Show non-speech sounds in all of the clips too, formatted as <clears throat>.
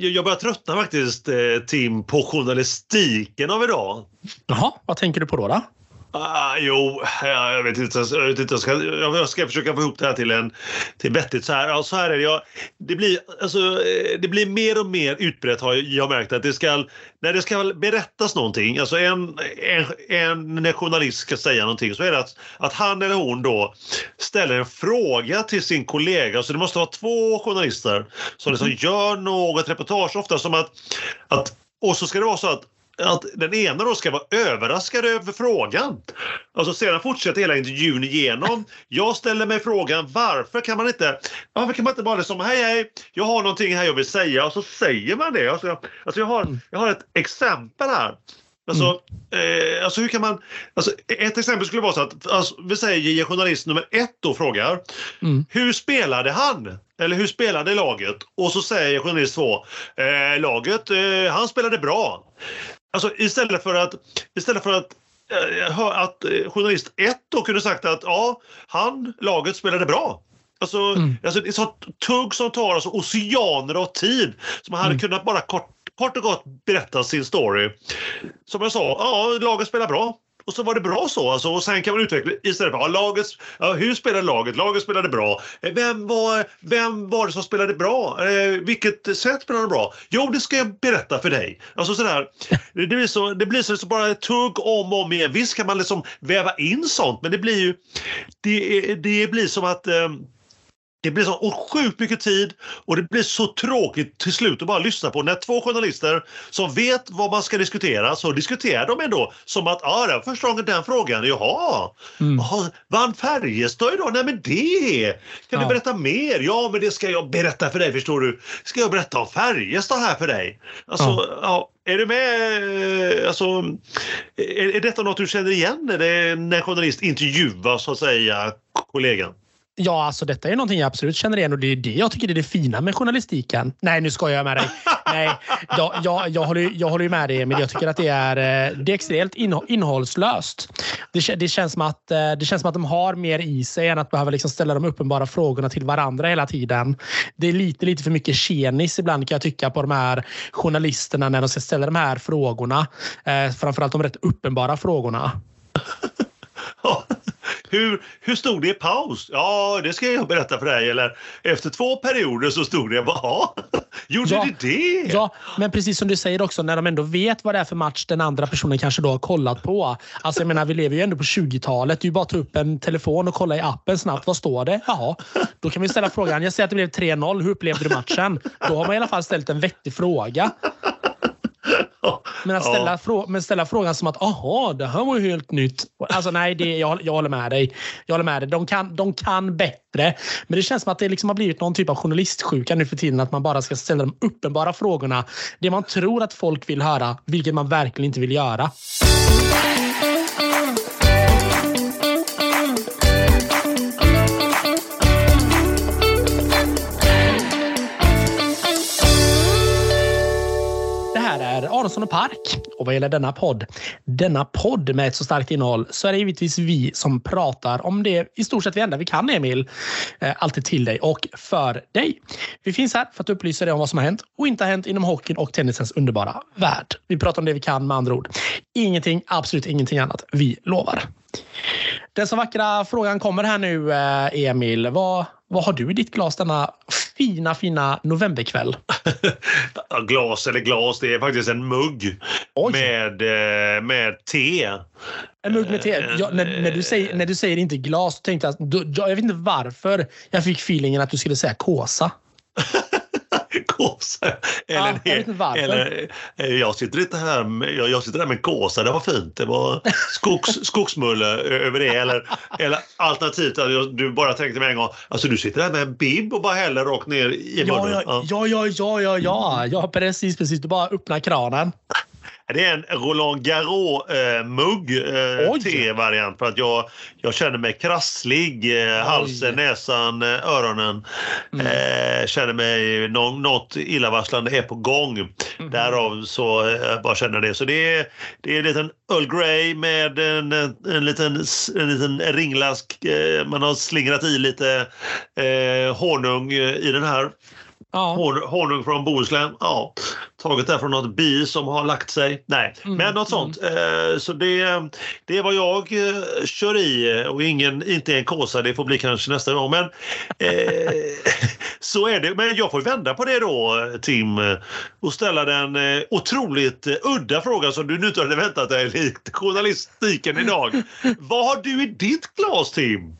jag börjar tröttna faktiskt, eh, Tim, på journalistiken av idag. Jaha, vad tänker du på då? då? Ah, jo, jag vet inte. Jag, vet inte jag, ska, jag ska försöka få ihop det här till en till vettigt. Så här, ja, så här är det. Jag, det, blir, alltså, eh, det blir mer och mer utbrett har jag märkt att det ska, när det ska berättas någonting, alltså en, en, en journalist ska säga någonting så är det att, att han eller hon då ställer en fråga till sin kollega. Så det måste vara två journalister som liksom mm. gör något reportage, ofta som att, att och så ska det vara så att att den ena då ska vara överraskad över frågan. Alltså sedan fortsätter hela intervjun igenom. Jag ställer mig frågan varför kan man inte, varför kan man inte bara liksom hej hej, jag har någonting här jag vill säga och så säger man det. Alltså jag, alltså jag, har, mm. jag har ett exempel här. Alltså, mm. eh, alltså hur kan man... Alltså ett exempel skulle vara så att, alltså, vi säger journalist nummer ett då frågar. Mm. Hur spelade han? Eller hur spelade laget? Och så säger journalist två, eh, laget, eh, han spelade bra. Alltså istället för att, istället för att eh, att eh, journalist 1 då kunde sagt att ja, han, laget spelade bra. Alltså, mm. alltså det är sånt tugg som tar alltså oceaner av tid. Man hade mm. kunnat bara kort, kort och gott berätta sin story. Som jag sa, ja, laget spelar bra. Och så var det bra så. Alltså, och sen kan man utveckla istället för ja, laget, ja, hur spelade laget? Laget spelade bra. Eh, vem var, vem var det som spelade bra? Eh, vilket sätt spelade bra? Jo, det ska jag berätta för dig. Alltså sådär. Det blir så, det blir så, så bara ett tugg om och om igen. Visst kan man liksom väva in sånt, men det blir ju... Det, det blir som att eh, det blir så sjukt mycket tid och det blir så tråkigt till slut att bara lyssna på när två journalister som vet vad man ska diskutera så diskuterar de ändå som att ja, ah, första gången den frågan, jaha, mm. jaha vann Färjestad idag? Nej men det! Kan ja. du berätta mer? Ja men det ska jag berätta för dig förstår du. Ska jag berätta om Färjestad här för dig? Alltså, ja. ja är du med? Alltså, är, är detta något du känner igen när, det, när journalist intervjuar så att säga kollegan? Ja, alltså detta är någonting jag absolut känner igen och det är det jag tycker är det fina med journalistiken. Nej, nu skojar jag med dig. Nej, jag, jag, jag, håller, jag håller med dig Emil. Jag tycker att det är, eh, det är extremt innehållslöst. Det, det, känns som att, eh, det känns som att de har mer i sig än att behöva liksom ställa de uppenbara frågorna till varandra hela tiden. Det är lite, lite för mycket tjenis ibland kan jag tycka på de här journalisterna när de ska ställa de här frågorna. Eh, framförallt de rätt uppenbara frågorna. Hur, hur stod det i paus? Ja, det ska jag berätta för dig. Eller efter två perioder så stod det, jaha, <laughs> gjorde ja, det det? Ja, men precis som du säger också, när de ändå vet vad det är för match den andra personen kanske då har kollat på. Alltså jag menar, vi lever ju ändå på 20-talet. Det är ju bara att ta upp en telefon och kolla i appen snabbt. Vad står det? Jaha, då kan vi ställa frågan. Jag säger att det blev 3-0. Hur upplevde du matchen? Då har man i alla fall ställt en vettig fråga. Men att ställa, ja. frå men ställa frågan som att aha, det här var ju helt nytt. Alltså nej, det, jag, jag håller med dig. Jag håller med dig. De kan, de kan bättre. Men det känns som att det liksom har blivit någon typ av journalistsjuka nu för tiden. Att man bara ska ställa de uppenbara frågorna. Det man tror att folk vill höra, vilket man verkligen inte vill göra. Aronsson och Park. Och vad gäller denna podd, denna podd med ett så starkt innehåll så är det givetvis vi som pratar om det i stort sett det enda vi kan, Emil. Eh, alltid till dig och för dig. Vi finns här för att upplysa dig om vad som har hänt och inte har hänt inom hockeyn och tennisens underbara värld. Vi pratar om det vi kan med andra ord. Ingenting, absolut ingenting annat. Vi lovar. Den så vackra frågan kommer här nu, eh, Emil. Vad, vad har du i ditt glas denna fina, fina novemberkväll? <laughs> glas eller glas, det är faktiskt en mugg med, eh, med te. En mugg med te. Eh, ja, när, när, du säger, när du säger inte glas, tänkte jag, jag vet inte varför jag fick feelingen att du skulle säga kåsa. <laughs> kåsa. <laughs> Eller, ja, jag eller eh, jag sitter inte här med, jag, jag sitter här med en kåsa, det var fint. Det var skogs, <laughs> skogsmulle över det. Eller, eller alternativt du bara tänkte med en gång, alltså du sitter här med en bib och bara häller rakt ner i munnen. Ja, ja, ja, ja, ja, ja, ja, precis, precis. Du bara öppnar kranen. Det är en Roland Garros-mugg, eh, eh, te-variant. För att jag, jag känner mig krasslig. Eh, halsen, näsan, eh, öronen. Mm. Eh, känner mig no något illavarslande är på gång. Mm. Därav så eh, bara känner det. Så det är, det är en liten Earl Grey med en, en, liten, en liten ringlask. Man har slingrat i lite honung i den här Ja. Honung, honung från Bohuslän. Ja. Taget där från något bi som har lagt sig. Nej, Mm, men något sånt. Eh, så det, det är vad jag eh, kör i och ingen, inte en kåsa. Det får bli kanske nästa gång. Men eh, <laughs> så är det. Men jag får vända på det då, Tim, och ställa den otroligt udda frågan som du nu inte hade väntat dig likt <laughs> journalistiken idag. vad har du i ditt glas, Tim?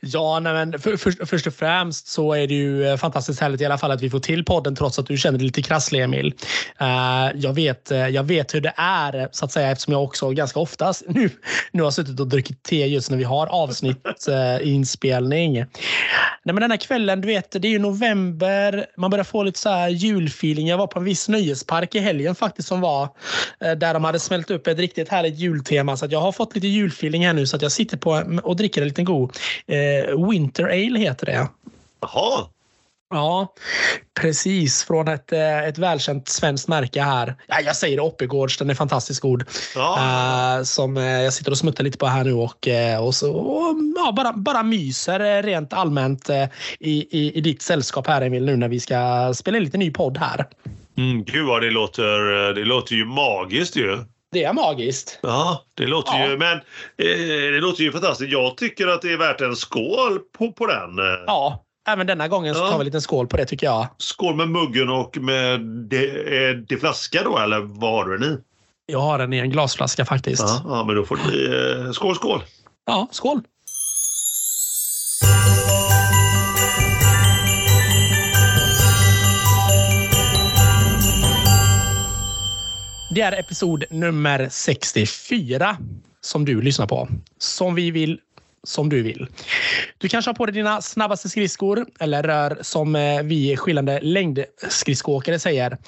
Ja, nej, men för, för, först och främst så är det ju eh, fantastiskt härligt i alla fall att vi får till podden trots att du känner dig lite krasslig Emil. Uh, jag, vet, eh, jag vet hur det är så att säga eftersom jag också ganska ofta <laughs> nu, nu har suttit och druckit te just när vi har avsnitt uh, inspelning. Nej, men den här kvällen, du vet, det är ju november. Man börjar få lite så här julfeeling. Jag var på en viss nöjespark i helgen faktiskt som var uh, där de hade smält upp ett riktigt härligt jultema. Så att jag har fått lite julfeeling här nu så att jag sitter på och dricker en liten god Eh, Winter Ale heter det. Jaha. Ja, precis. Från ett, eh, ett välkänt svenskt märke här. Ja, jag säger Oppigårds. Den är fantastiskt god. Ja. Uh, som uh, jag sitter och smuttar lite på här nu och, och, så, och ja, bara, bara myser rent allmänt i, i, i ditt sällskap här Emil nu när vi ska spela in lite ny podd här. Mm, gud vad det låter, det låter ju magiskt ju. Det är magiskt. Ja, det låter Ja. ju, men eh, det låter ju fantastiskt. Jag tycker att det är värt en skål på, på den. Ja, även denna gången så Ja. tar vi en liten skål på det tycker jag. Skål med muggen och med det, eh, det flaska då, eller vad har du den i? Jag har den i en glasflaska faktiskt. Ja, ja, men då får bli eh, skål, skål. ja skål! Det är episod nummer 64 som du lyssnar på. Som vi vill, som du vill. Du kanske har på dig dina snabbaste skridskor eller rör som eh, vi skillande längdskridskoåkare säger.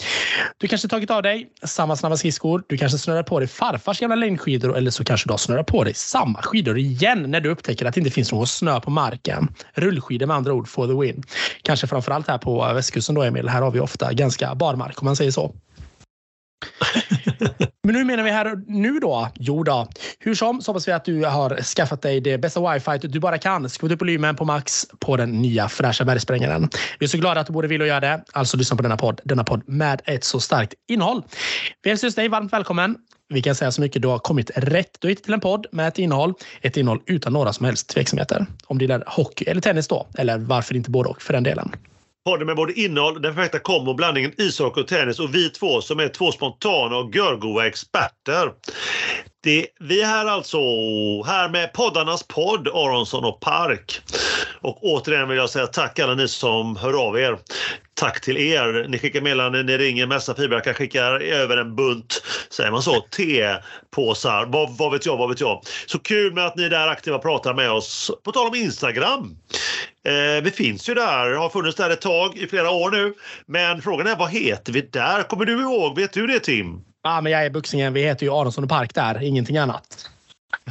Du kanske tagit av dig samma snabba skridskor. Du kanske snurrar på dig farfars gamla längdskidor eller så kanske du har snurrat på dig samma skidor igen när du upptäcker att det inte finns någon snö på marken. Rullskidor med andra ord for the win. Kanske framförallt här på västkusten då Emil. Här har vi ofta ganska barmark om man säger så. <laughs> Men nu menar vi här och nu då? Jo då. Hur som så hoppas vi att du har skaffat dig det bästa wifi du bara kan. Skruva upp volymen på max på den nya fräscha bergsprängaren. Vi är så glada att du både vill och gör det. Alltså lyssna på denna podd. Denna podd med ett så starkt innehåll. Vi hälsar just dig varmt välkommen. Vi kan säga så mycket. Du har kommit rätt. Du har hittat till en podd med ett innehåll. Ett innehåll utan några som helst tveksamheter. Om det är hockey eller tennis då. Eller varför inte både och för den delen. Podden med både innehåll, den perfekta kombo, blandningen ishockey och tennis och vi två som är två spontana och görgoa experter. Det, vi är här alltså, här med poddarnas podd Aronsson och Park. Och återigen vill jag säga tack alla ni som hör av er. Tack till er. Ni skickar meddelanden, ni ringer, messar feedbackar, skickar över en bunt, säger man så, tepåsar. Vad, vad vet jag, vad vet jag. Så kul med att ni är där aktiva och pratar med oss. På tal om Instagram. Eh, vi finns ju där, har funnits där ett tag, i flera år nu. Men frågan är vad heter vi där? Kommer du ihåg? Vet du det Tim? Ja, men jag är Buxingen. Vi heter ju Aronsson och Park där. Ingenting annat.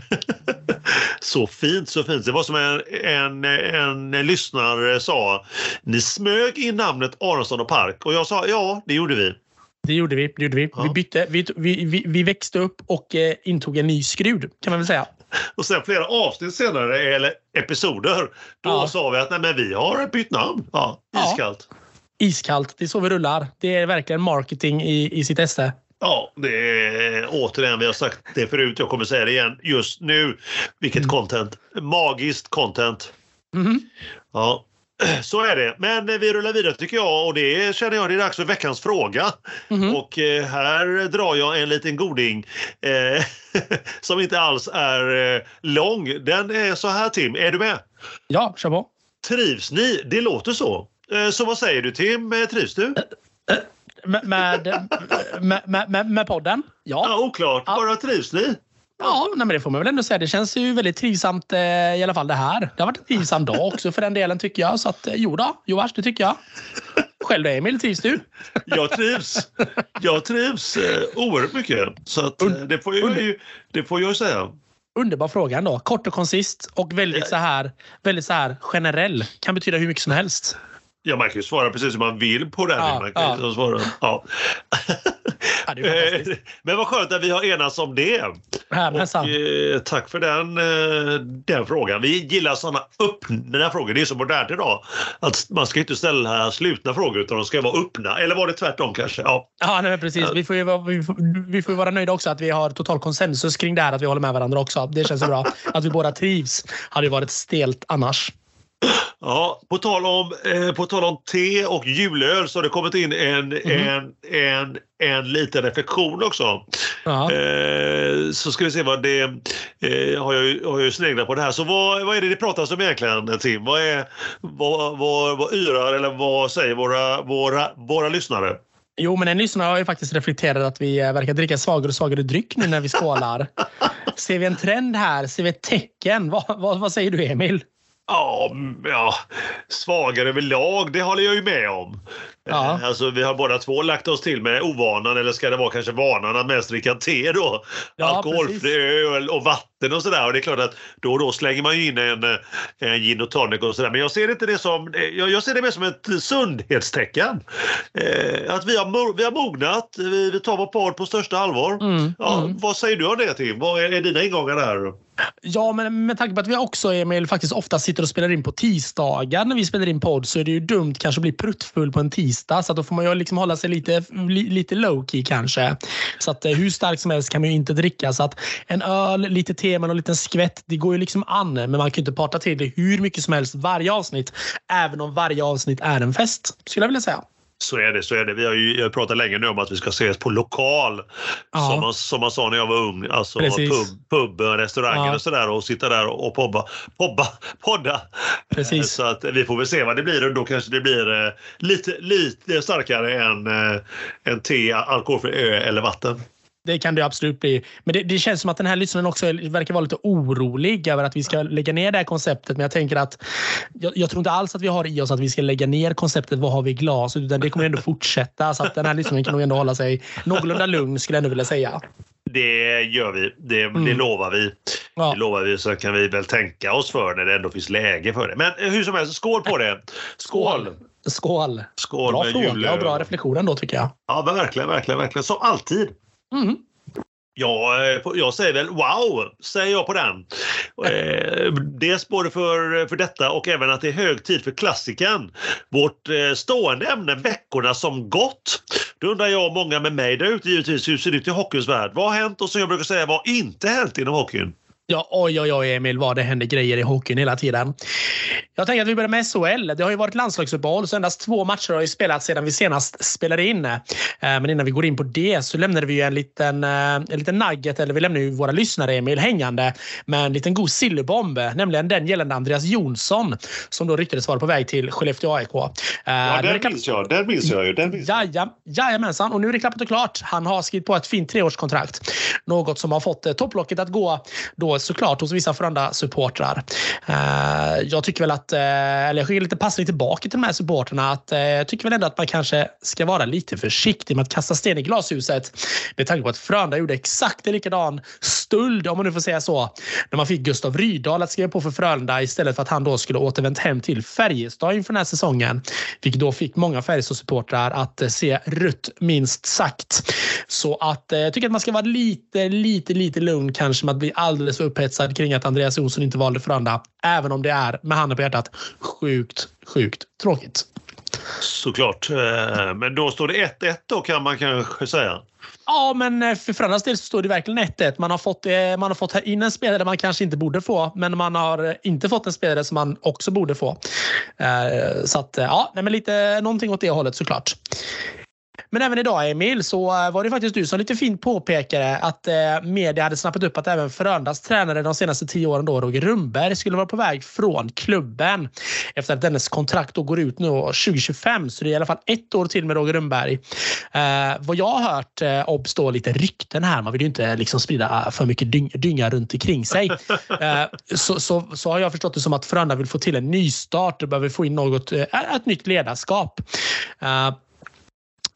<laughs> Så fint, så fint. Det var som en, en, en, en lyssnare sa. Ni smög in namnet Aronsson och Park och jag sa ja, det gjorde vi. Det gjorde vi. Det gjorde vi. Ja. Vi, bytte, vi, vi, vi, växte upp och eh, intog en ny skrud kan man väl säga. Och sen flera avsnitt senare, eller episoder, då Ja. sa vi att nej, men vi har bytt namn. Ja, Ja. iskallt. Iskallt. Det är så vi rullar. Det är verkligen marketing i, i sitt esse. Ja, det är återigen, vi har sagt det förut, jag kommer säga det igen just nu. Vilket Mm. content! Magiskt content. Mhm. Ja, <clears throat> så är det. Men eh, vi rullar vidare tycker jag och det känner jag det är dags för veckans fråga. Mhm. Och eh, här drar jag en liten goding eh, <laughs> som inte alls är eh, lång. Den är så här Tim, är du med? Ja, kör på. Trivs ni? Det låter så. Så vad säger du Tim, trivs du? Med, med, med, med, podden? Ja. Ja, oklart. Bara trivs ni? Ja, nej, men det får man väl ändå säga. Det känns ju väldigt trivsamt eh, i alla fall det här. Det har varit en trivsam dag också för den delen tycker jag. Så att eh, jo då, Joars, det tycker jag. Själv då Emil, trivs du? Jag trivs. Jag trivs eh, oerhört mycket. Så att, det, får jag, det får jag säga. Underbar fråga ändå. Kort och koncist och väldigt så här, väldigt så här generell. Kan betyda hur mycket som helst. Ja, man kan ju svara precis som man vill på den. Ja, man kan ja. ju svara. Ja. <laughs> Ja, fantastiskt. Men vad skönt att vi har enats om det. Jajamensan. Och, eh, tack för den, eh, den frågan. Vi gillar sådana öppna frågor. Det är så modernt idag. Att man ska inte ställa slutna frågor utan de ska vara öppna. Eller var det tvärtom kanske? Ja. Ja, nej, precis. Vi får, ju, vara- vi, får, vi får vara nöjda också att vi har total konsensus kring det här, att vi håller med varandra också. Det känns bra. Att vi båda trivs hade ju varit stelt annars. Ja, på tal om, eh, på tal om te och julöl så har det kommit in en, Mhm. en, en, en liten reflektion också. Eh, så ska vi se vad det... Eh, har jag, har jag ju sneglat på det här. Så vad, vad är det det pratas om egentligen Tim? Vad, är, vad, vad, vad yrar eller vad säger våra, våra, våra lyssnare? Jo, men en lyssnare har ju faktiskt reflekterat att vi eh, verkar dricka svagare och svagare dryck nu när vi skålar. <laughs> Ser vi en trend här? Ser vi ett tecken? Vad, vad, vad säger du, Emil? Ja, ja, svagare överlag, det håller jag ju med om. Ja. Eh, Alltså, vi har båda två lagt oss till med ovanan, eller ska det vara kanske vanan att mest dricka te då? Ja, Alkoholfri öl och vatten och sådär. Och det är klart att då och då slänger man ju in en, eh, en gin och tonic och sådär. Men jag ser inte det som, eh, jag, jag ser det mer som ett sundhetstecken. Eh, att vi har, vi har mognat, vi, vi tar vår podd på största allvar. Mm, Ja, mm. Vad säger du om det Tim? Vad är, är dina ingångar där? Ja, men med tanke på att vi också, Emil, faktiskt ofta sitter och spelar in på tisdagar när vi spelar in podd så är det ju dumt kanske att bli pruttfull på en tisdag. Så att då får man ju liksom hålla sig lite, li, lite low key kanske. Så att eh, hur starkt som helst kan man ju inte dricka. Så att en öl, lite te med en liten skvätt, det går ju liksom an. Men man kan ju inte parta till det hur mycket som helst varje avsnitt. Även om varje avsnitt är en fest, skulle jag vilja säga. Så är det, så är det. Vi har ju pratat länge nu om att vi ska ses på lokal. Ja. Som, man, som man sa när jag var ung. Alltså Precis. pub, puben, restauranger Ja. och sådär och sitta där och, och pobba, pobba, podda. Precis. Så att vi får väl se vad det blir och då kanske det blir eh, lite, lite starkare än, eh, än te, alkoholfri ö eller vatten. Det kan det absolut bli. Men det, det känns som att den här lyssnaren också verkar vara lite orolig över att vi ska lägga ner det här konceptet. Men jag tänker att jag, jag tror inte alls att vi har i oss att vi ska lägga ner konceptet Vad har vi i glas? Utan det kommer ändå fortsätta. Så att den här lyssnaren kan nog ändå hålla sig någorlunda lugn skulle jag ändå vilja säga. Det gör vi. Det, det Mm. lovar vi. Ja. Det lovar vi så kan vi väl tänka oss för när det ändå finns läge för det. Men hur som helst, skål på det! Skål! Skål! Skål Bra med fråga och bra reflektion ändå tycker jag. Ja, verkligen, verkligen, verkligen. Som alltid. Mm. Ja, eh, jag säger väl wow, säger jag på den. Eh, dels både för, för detta och även att det är hög tid för klassikern. Vårt eh, stående ämne veckorna som gått. Då undrar jag och många med mig där ute givetvis hur ser det ut i hockeyns värld? Vad har hänt och som jag brukar säga, vad har inte hänt inom hockeyn? Ja, oj, oj, oj, Emil, vad det händer grejer i hockeyn hela tiden. Jag tänker att vi börjar med SHL. Det har ju varit landslagsuppehåll, så endast två matcher har ju spelats sedan vi senast spelade in. Eh, Men innan vi går in på det så lämnade vi ju en liten, eh, en liten nugget, eller vi lämnar ju våra lyssnare, Emil, hängande med en liten god sillerbomb, nämligen den gällande Andreas Jonsson som då ryktades vara på väg till Skellefteå AIK. Eh, Ja, den klart- minns jag. Den minns jag ju. Den minns jag. Jaja, jajamensan, och nu är det klappat och klart. Han har skrivit på ett fint treårskontrakt. Något som har fått topplocket att gå då såklart hos vissa Frölunda-supportrar. Eh, jag tycker väl att, eh, eller jag skickar lite passning tillbaka till de här supportrarna att eh, jag tycker väl ändå att man kanske ska vara lite försiktig med att kasta sten i glashuset. Med tanke på att Frölunda gjorde exakt en likadan stöld, om man nu får säga så, när man fick Gustav Rydahl att skriva på för Frölunda istället för att han då skulle återvänt hem till Färjestad inför den här säsongen. Vilket då fick många Färjestad-supportrar att se rött minst sagt. Så att jag tycker att man ska vara lite, lite, lite lugn kanske med att bli alldeles för upphetsad kring att Andreas Jonsson inte valde Frölunda. Även om det är, med handen på hjärtat, sjukt, sjukt tråkigt. Såklart. Eh, Men då står det 1-1 då kan man kanske säga. Ja, men eh, för Frölundas del så står det verkligen 1-1. Man har fått, eh, man har fått in en spelare man kanske inte borde få, men man har inte fått en spelare som man också borde få. Så att, ja, men lite någonting åt det hållet såklart. Men även idag Emil så eh, var det faktiskt du som lite fint påpekade att eh, media hade snappat upp att även Frölundas tränare de senaste tio åren då, Roger Rundberg, skulle vara på väg från klubben. Efter att dennes kontrakt då går ut nu 2025 så det är i alla fall ett år till med Roger Rundberg. Eh, vad jag har hört eh, obs då lite rykten här, man vill ju inte liksom sprida för mycket dyng, dynga runt omkring sig. <laughs> Eh, så, så, så har jag förstått det som att Frölunda vill få till en nystart och behöver få in något, eh, ett nytt ledarskap.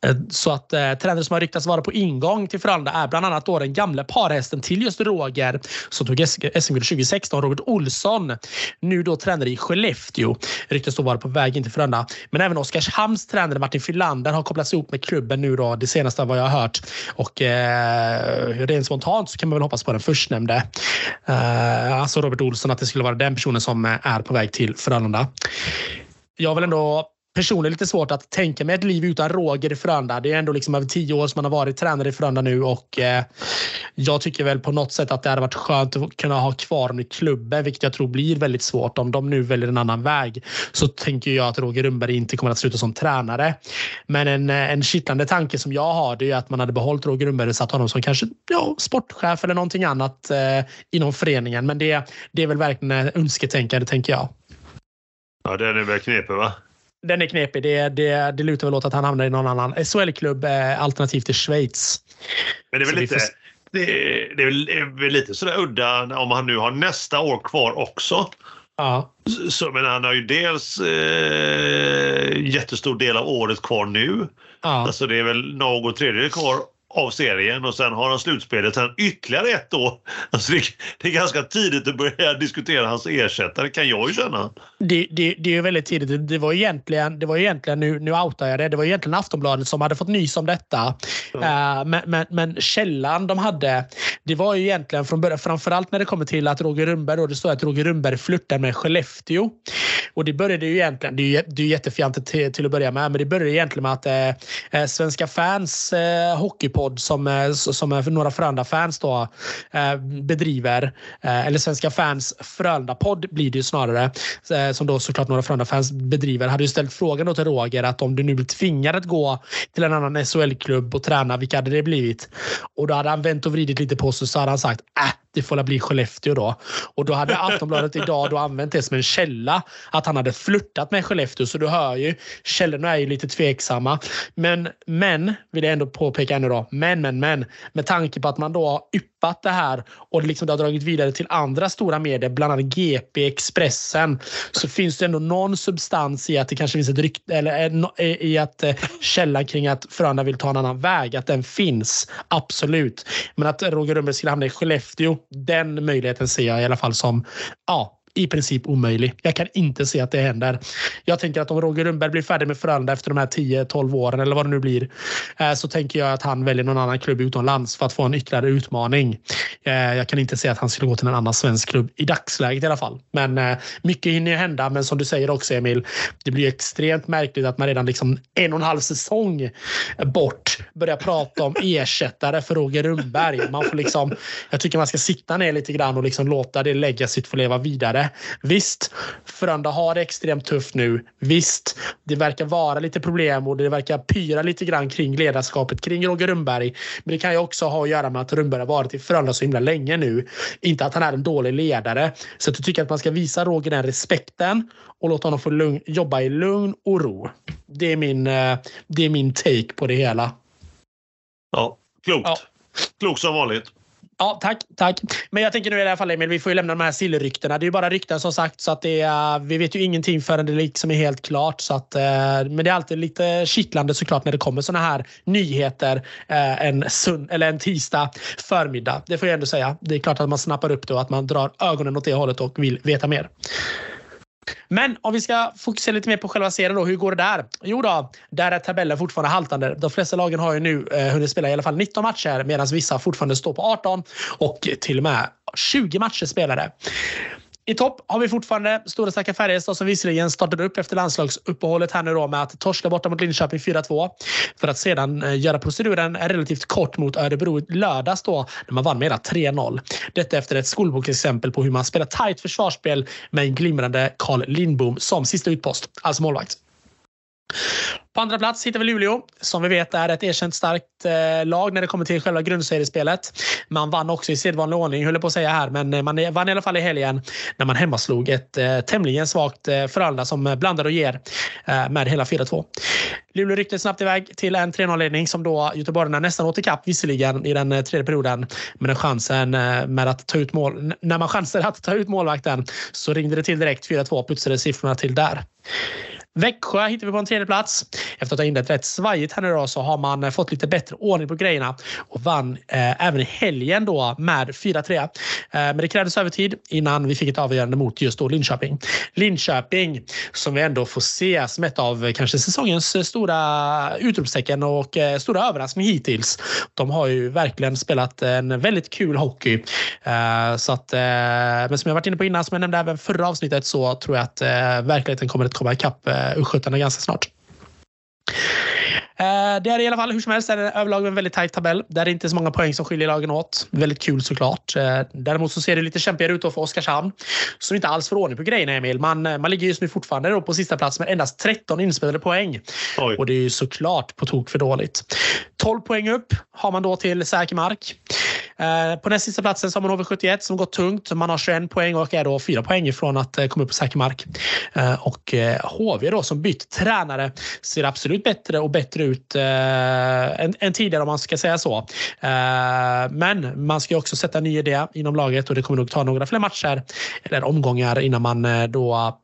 Eh, så att eh, tränare som har ryktats vara på ingång till Frölunda är bland annat då den gamla parhästen till just Roger som tog SM-guld 2016, Robert Olsson. Nu då tränare i Skellefteå. Ryktas då vara på väg in till Frölunda. Men även Oskarshamns tränare Martin Filander har kopplats ihop med klubben nu då, det senaste vad jag har hört. Och eh, rent spontant så kan man väl hoppas på den förstnämnde. Eh, alltså Robert Olsson, att det skulle vara den personen som eh, är på väg till Frölunda. Jag vill ändå personligen lite svårt att tänka mig ett liv utan Roger i Frölunda. Det är ändå liksom över tio år som man har varit tränare i Frölunda nu och eh, jag tycker väl på något sätt att det hade varit skönt att kunna ha kvar honom i klubben, vilket jag tror blir väldigt svårt om de nu väljer en annan väg. Så tänker jag att Roger Rönnberg inte kommer att sluta som tränare. Men en, eh, en kittlande tanke som jag har det är att man hade behållit Roger Rönnberg och satt honom som kanske ja, sportchef eller någonting annat eh, inom föreningen. Men det, det är väl verkligen önsketänkande tänker jag. Ja, den är väl knepig va? Den är knepig. Det, det, det lutar väl åt att han hamnar i någon annan SHL-klubb eh, alternativt i Schweiz. Men det är väl lite, det, det är väl lite sådär udda om han nu har nästa år kvar också. Ja. Så, men han har ju dels eh, jättestor del av året kvar nu. Ja. Alltså det är väl något tredjedel kvar av serien och sen har han slutspelet sen ytterligare ett år. Alltså det, det, är ganska tidigt att börja diskutera hans ersättare kan jag ju känna. Det, det, det är väldigt tidigt. Det var egentligen, det var egentligen nu, nu outar jag det, det var egentligen Aftonbladet som hade fått nys om detta. Mm. Uh, men, men, men källan de hade, det var ju egentligen från början, framförallt när det kommer till att Roger Rundberg, då, det står att Roger Rundberg flörtar med Skellefteå. Och det började ju egentligen, det är ju, det är jättefjantigt till, till att börja med, men det började egentligen med att eh, Svenska fans eh, hockeypodd som, eh, som eh, några Frölunda-fans då eh, bedriver, eh, eller Svenska fans Frölunda-podd blir det ju snarare, eh, som då såklart några Frölunda-fans bedriver, hade ju ställt frågan då till Roger att om du nu blir tvingad att gå till en annan SHL-klubb och träna, vilka hade det blivit? Och då hade han vänt och vridit lite på sig så hade han sagt äh, det får bli Skellefteå då. Och då hade Aftonbladet idag då använt det som en källa. Att han hade flörtat med Skellefteå. Så du hör ju, källorna är ju lite tveksamma. Men, men, vill jag ändå påpeka ännu då. Men, men, men. Med tanke på att man då har greppat det här och liksom det har dragit vidare till andra stora medier, bland annat GP, Expressen. Så finns det ändå någon substans i att det kanske finns ett rykte, eller eh, eh, i att eh, källan kring att Frölunda vill ta en annan väg, att den finns. Absolut. Men att Roger Rönnberg skulle hamna i Skellefteå, den möjligheten ser jag i alla fall som ja, i princip omöjlig. Jag kan inte se att det händer. Jag tänker att om Roger Rundberg blir färdig med Frölunda efter de här 10-12 åren eller vad det nu blir eh, så tänker jag att han väljer någon annan klubb utomlands för att få en ytterligare utmaning. Eh, jag kan inte se att han skulle gå till en annan svensk klubb i dagsläget i alla fall. Men eh, mycket hinner ju hända. Men som du säger också Emil, det blir extremt märkligt att man redan liksom en och en halv säsong bort börjar prata om ersättare för Roger Rundberg. Man får liksom, jag tycker man ska sitta ner lite grann och liksom låta det lägga sitt få leva vidare. Visst, Frölunda har det extremt tufft nu. Visst, det verkar vara lite problem och det verkar pyra lite grann kring ledarskapet kring Roger Rundberg. Men det kan ju också ha att göra med att Rundberg har varit i Frölunda så himla länge nu. Inte att han är en dålig ledare. Så jag tycker att man ska visa Roger den respekten och låta honom få lugn, jobba i lugn och ro. Det är min, eh, det är min take på det hela. Ja, klokt. Ja. Klokt som vanligt. Ja, tack. tack. Men jag tänker nu i det här fallet, Emil, vi får ju lämna de här sillryktena. Det är ju bara rykten som sagt, så att det är, vi vet ju ingenting förrän det liksom är helt klart. Så att, eh, men det är alltid lite kittlande såklart när det kommer såna här nyheter eh, en, sun, eller en tisdag förmiddag. Det får jag ändå säga. Det är klart att man snappar upp det och att man drar ögonen åt det hållet och vill veta mer. Men om vi ska fokusera lite mer på själva serien då. Hur går det där? Jo då, där är tabellen fortfarande haltande. De flesta lagen har ju nu eh, hunnit spela i alla fall 19 matcher medan vissa fortfarande står på 18 och till och med 20 matcher spelade. I topp har vi fortfarande stora starka Färjestad som visserligen startade upp efter landslagsuppehållet här nu då med att torska borta mot Linköping 4-2 för att sedan eh, göra proceduren relativt kort mot Örebro lördags då när man vann med hela 3-0. Detta efter ett skolboksexempel på hur man spelar tajt försvarsspel med en glimrande Carl Lindbom som sista utpost, alltså målvakt. På andra plats hittar vi Luleå som vi vet är ett erkänt starkt eh, lag när det kommer till själva grundseriespelet. Man vann också i sedvanlig ordning, höll jag på att säga här, men eh, man vann i alla fall i helgen när man hemmaslog ett eh, tämligen svagt eh, Frölunda som eh, blandar och ger eh, med hela 4-2. Luleå ryckte snabbt iväg till en 3-0-ledning som då göteborgarna nästan åt ikapp visserligen i den tredje perioden. Men chansen med att ta ut mål, när man chansade att ta ut målvakten så ringde det till direkt 4-2 putsade siffrorna till där. Växjö hittar vi på en tredje plats. Efter att ha inlett rätt svajigt här nu då, så har man eh, fått lite bättre ordning på grejerna och vann eh, även i helgen då med 4-3. Eh, men det krävdes övertid innan vi fick ett avgörande mot just då Linköping. Linköping som vi ändå får se som ett av eh, kanske säsongens eh, stora utropstecken och eh, stora överraskning hittills. De har ju verkligen spelat en väldigt kul hockey. Eh, så att, eh, men som jag varit inne på innan, som jag nämnde även förra avsnittet, så tror jag att eh, verkligheten kommer att komma ikapp eh, östgötarna ganska snart. Eh, det är i alla fall hur som helst är det överlag en väldigt tajt tabell där det inte är så många poäng som skiljer lagen åt. Väldigt kul såklart. Eh, däremot så ser det lite kämpigare ut för Oskarshamn som inte alls får ordning på grejerna Emil. Man, eh, man ligger just nu fortfarande på sista plats med endast 13 inspelade poäng. Oj. Och det är ju såklart på tok för dåligt. 12 poäng upp har man då till säker mark. Eh, på näst sista platsen så har man HV71 som gått tungt. Man har 21 poäng och är då fyra poäng ifrån att eh, komma upp på säker mark. Eh, och HV då som bytt tränare ser absolut bättre och bättre ut eh, än, än, tidigare om man ska säga så. Eh, men man ska också sätta en ny idé inom laget och det kommer nog ta några fler matcher eller omgångar innan man eh, då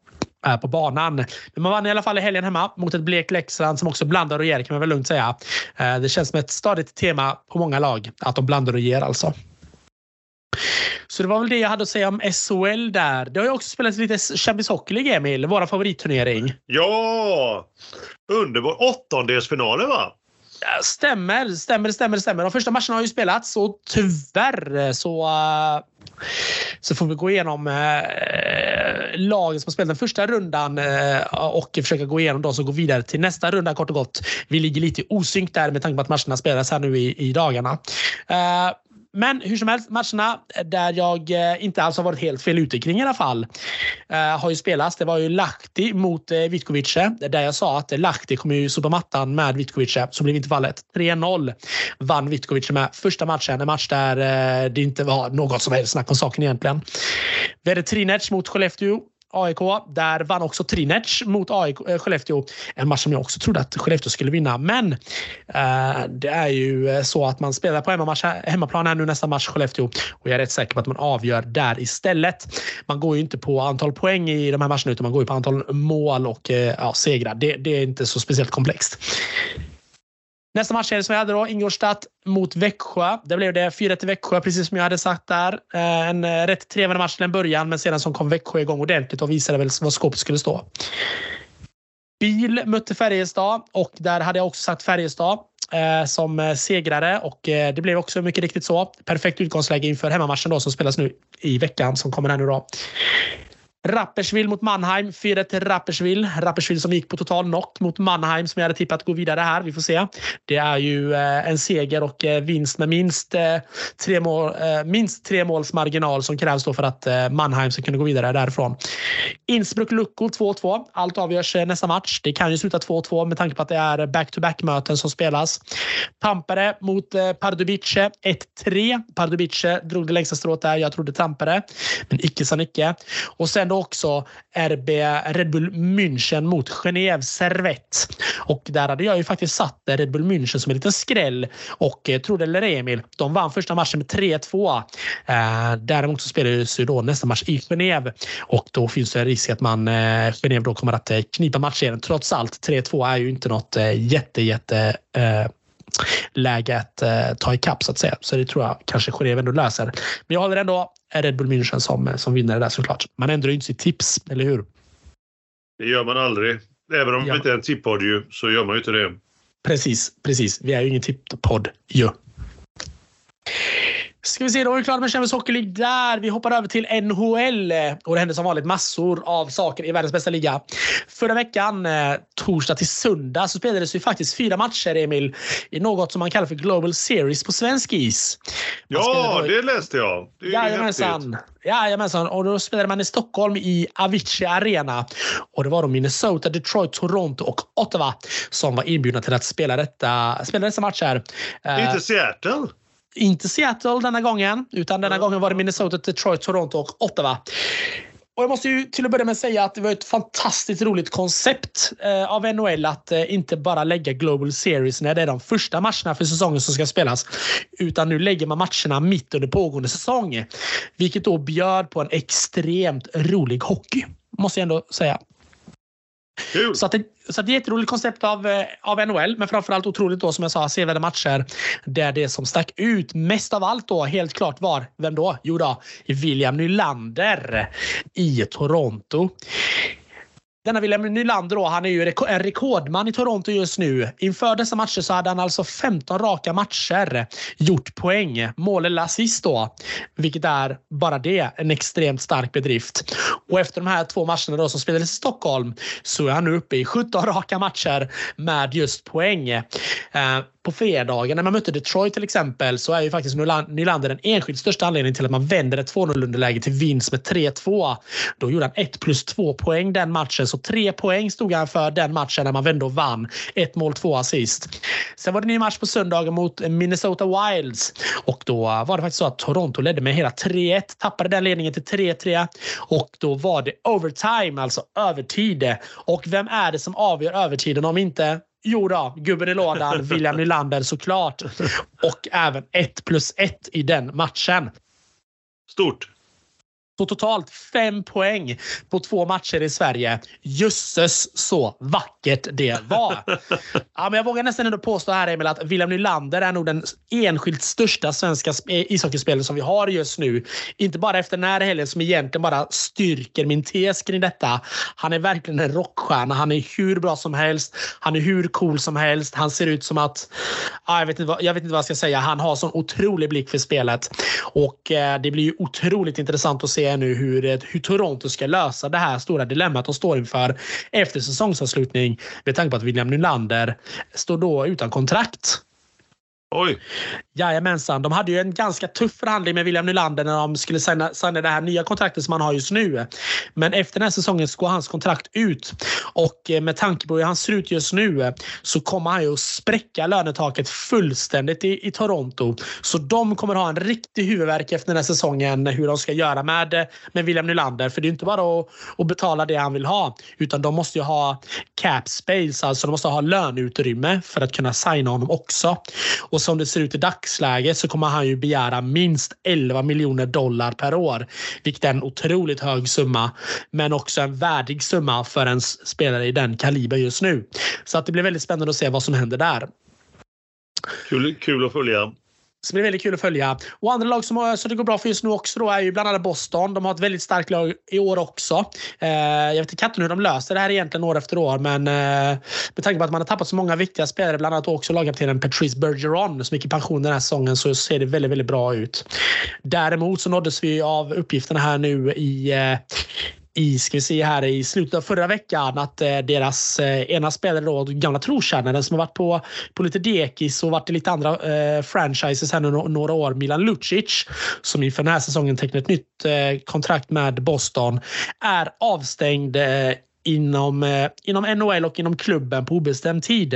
är på banan. Men man vann i alla fall i helgen hemma mot ett blek Leksand som också blandar och ger kan man väl lugnt säga. Eh, det känns som ett stadigt tema på många lag att de blandar och ger alltså. Så det var väl det jag hade att säga om SHL där. Det har ju också spelats lite Champions Hockey League, Emil. Vår favoritturnering. Ja! Underbar. Åttondelsfinaler, va? Stämmer, stämmer, stämmer, stämmer. De första matcherna har ju spelats och tyvärr så, uh, så får vi gå igenom eh, lagen som har spelat den första rundan eh, och försöka gå igenom de som går vidare till nästa runda kort och gott. Vi ligger lite i osynk där med tanke på att matcherna spelas här nu i, i dagarna. Eh, men hur som helst, matcherna där jag eh, inte alls har varit helt fel ute kring i alla fall eh, har ju spelats. Det var ju Lahti mot eh, Vitkovice där jag sa att Lahti kommer ju sopa mattan med Vitkovice. Så blev inte fallet. 3-0 vann Vitkovice med första matchen. En match där det inte var något som helst snack om saken egentligen. Vi hade Trinec mot Skellefteå AIK. Där vann också Trinec mot AIK, äh, eh, Skellefteå. En match som jag också trodde att Skellefteå skulle vinna. Men äh, det är ju eh, så att man spelar på hemmamatch, hemmaplan här nu nästa match Skellefteå. Och jag är rätt säker på att man avgör där istället. Man går ju inte på antal poäng i de här matcherna utan man går ju på antal mål och äh, ja, segrar. Det, det är inte så speciellt komplext. Nästa match som vi hade då, Ingolstadt mot Växjö. Där blev det 4 till Växjö, precis som jag hade sagt där. Eh, en eh, rätt trevlig match till en början, men sedan som kom Växjö igång ordentligt och visade väl var skåpet skulle stå. Bil mötte Färjestad och där hade jag också sagt Färjestad eh, som segrare och det blev också mycket riktigt så. Perfekt utgångsläge inför hemmamatchen då som spelas nu i veckan som kommer här nu då. Rapperswil mot Mannheim. 4 till Rapperswil. Rapperswil som gick på total knock mot Mannheim som jag hade tippat gå vidare här. Vi får se. Det är ju eh, en seger och eh, vinst med minst eh, tre, mål, minst tre måls marginal som krävs då för att Mannheim ska kunna gå vidare därifrån. Innsbruck-Lucko 2-2. Allt avgörs nästa match. Det kan ju sluta 2-2 med tanke på att det är back-to-back möten som spelas. Tampere mot Pardubice 1-3. Pardubice drog det längsta strået där. Jag trodde Tampere, men icke sa Nicke. Och sen också RB Red Bull München mot Genève Servette. Och där hade jag ju faktiskt satt Red Bull München som en liten skräll. Och eh, trodde eller Emil, de vann första matchen med 3-2. Eh, däremot så spelades ju då nästa match i Genève och då finns det en risk att man eh, Genève då kommer att eh, knipa matchen. Trots allt, 3-2 är ju inte något eh, jätte, jätte eh, läge att eh, ta ikapp så att säga. Så det tror jag kanske Genève ändå löser. Men jag håller ändå Red Bull München som, som vinnare där såklart. Man ändrar ju inte sitt tips, eller hur? Det gör man aldrig. Även om ja. vi inte är en tippodd ju, så gör man ju inte det. Precis, precis. Vi är ju ingen tippodd ju. Ska vi se, då är vi klara med Champions Hockey League där. Vi hoppar över till NHL. Och det händer som vanligt massor av saker i världens bästa liga. Förra veckan, eh, torsdag till söndag, så spelades ju faktiskt fyra matcher, Emil, i något som man kallar för Global Series på svensk is. ja, det läste jag. Det är Jajamensan. Jajamensan. Och då spelade man i Stockholm i Avicii Arena. Och det var då Minnesota, Detroit, Toronto och Ottawa som var inbjudna till att spela, detta, spela dessa matcher. Inte Seattle? Inte Seattle denna gången, utan denna gången var det Minnesota, Detroit, Toronto och Ottawa. Och jag måste ju till att börja med säga att det var ett fantastiskt roligt koncept eh, av NHL att eh, inte bara lägga Global Series när det är de första matcherna för säsongen som ska spelas. Utan nu lägger man matcherna mitt under pågående säsong. Vilket då bjöd på en extremt rolig hockey. Måste jag ändå säga. Kul! Så, att det, så att det är ett jätteroligt koncept av, eh, av NHL, men framförallt otroligt då som jag sa, sevärda matcher där det som stack ut mest av allt då helt klart var, vem då? Jo då, William Nylander i Toronto. Denna William Nylander då, han är ju en rekordman i Toronto just nu. Inför dessa matcher så hade han alltså 15 raka matcher gjort poäng. Mål eller assist då. Vilket är bara det en extremt stark bedrift. Och efter de här två matcherna då som spelades i Stockholm så är han nu uppe i 17 raka matcher med just poäng. Eh, på fredagen när man mötte Detroit till exempel så är ju faktiskt Nylander den enskilt största anledningen till att man vänder ett 2-0 underläge till vinst med 3-2. Då gjorde han 1 plus 2 poäng den matchen. Så 3 poäng stod han för den matchen när man vände och vann. Ett mål, två assist. Sen var det en ny match på söndagen mot Minnesota Wilds och då var det faktiskt så att Toronto ledde med hela 3-1. Tappade den ledningen till 3-3 och då var det overtime, alltså övertid. Och vem är det som avgör övertiden om inte Jo då, gubben i lådan, <laughs> William Nylander såklart. Och även 1 plus 1 i den matchen. Stort. Så totalt fem poäng på två matcher i Sverige. Jösses så vackert det var. <laughs> Ja, men jag vågar nästan ändå påstå här Emil att William Nylander är nog den enskilt största svenska eh, ishockeyspelaren som vi har just nu. Inte bara efter den här helgen som egentligen bara styrker min tes kring detta. Han är verkligen en rockstjärna. Han är hur bra som helst. Han är hur cool som helst. Han ser ut som att... Ja, jag, vet inte vad, jag vet inte vad jag ska säga. Han har sån otrolig blick för spelet. Och eh, det blir ju otroligt intressant att se se nu hur, hur Toronto ska lösa det här stora dilemmat de står inför efter säsongsavslutning med tanke på att William Nylander står då utan kontrakt. Oj! Jajamensan. De hade ju en ganska tuff förhandling med William Nylander när de skulle signa, signa det här nya kontraktet som han har just nu. Men efter den här säsongen så går hans kontrakt ut. Och eh, med tanke på hur han ser ut just nu så kommer han ju att spräcka lönetaket fullständigt i, i Toronto. Så de kommer ha en riktig huvudvärk efter den här säsongen hur de ska göra med, eh, med William Nylander. För det är inte bara att, att betala det han vill ha utan de måste ju ha cap space, alltså de måste ha löneutrymme för att kunna signa honom också. Och som det ser ut i dagsläget så kommer han ju begära minst 11 miljoner dollar per år. Vilket är en otroligt hög summa. Men också en värdig summa för en spelare i den kaliber just nu. Så att det blir väldigt spännande att se vad som händer där. Kul, kul att följa. Så det blir väldigt kul att följa. Och andra lag som så det går bra för just nu också då är ju bland annat Boston. De har ett väldigt starkt lag i år också. Eh, jag vet inte katten hur de löser det här egentligen år efter år, men eh, med tanke på att man har tappat så många viktiga spelare, bland annat också lagkaptenen Patrice Bergeron som gick i pension den här säsongen, så ser det väldigt, väldigt bra ut. Däremot så nåddes vi av uppgifterna här nu i eh, i, ska vi se här, i slutet av förra veckan att eh, deras eh, ena spelare, då, gamla trotjänaren som har varit på, på lite dekis och varit i lite andra eh, franchises här nu några år, Milan Lucic, som inför den här säsongen tecknat ett nytt eh, kontrakt med Boston, är avstängd eh, inom, eh, inom NHL och inom klubben på obestämd tid.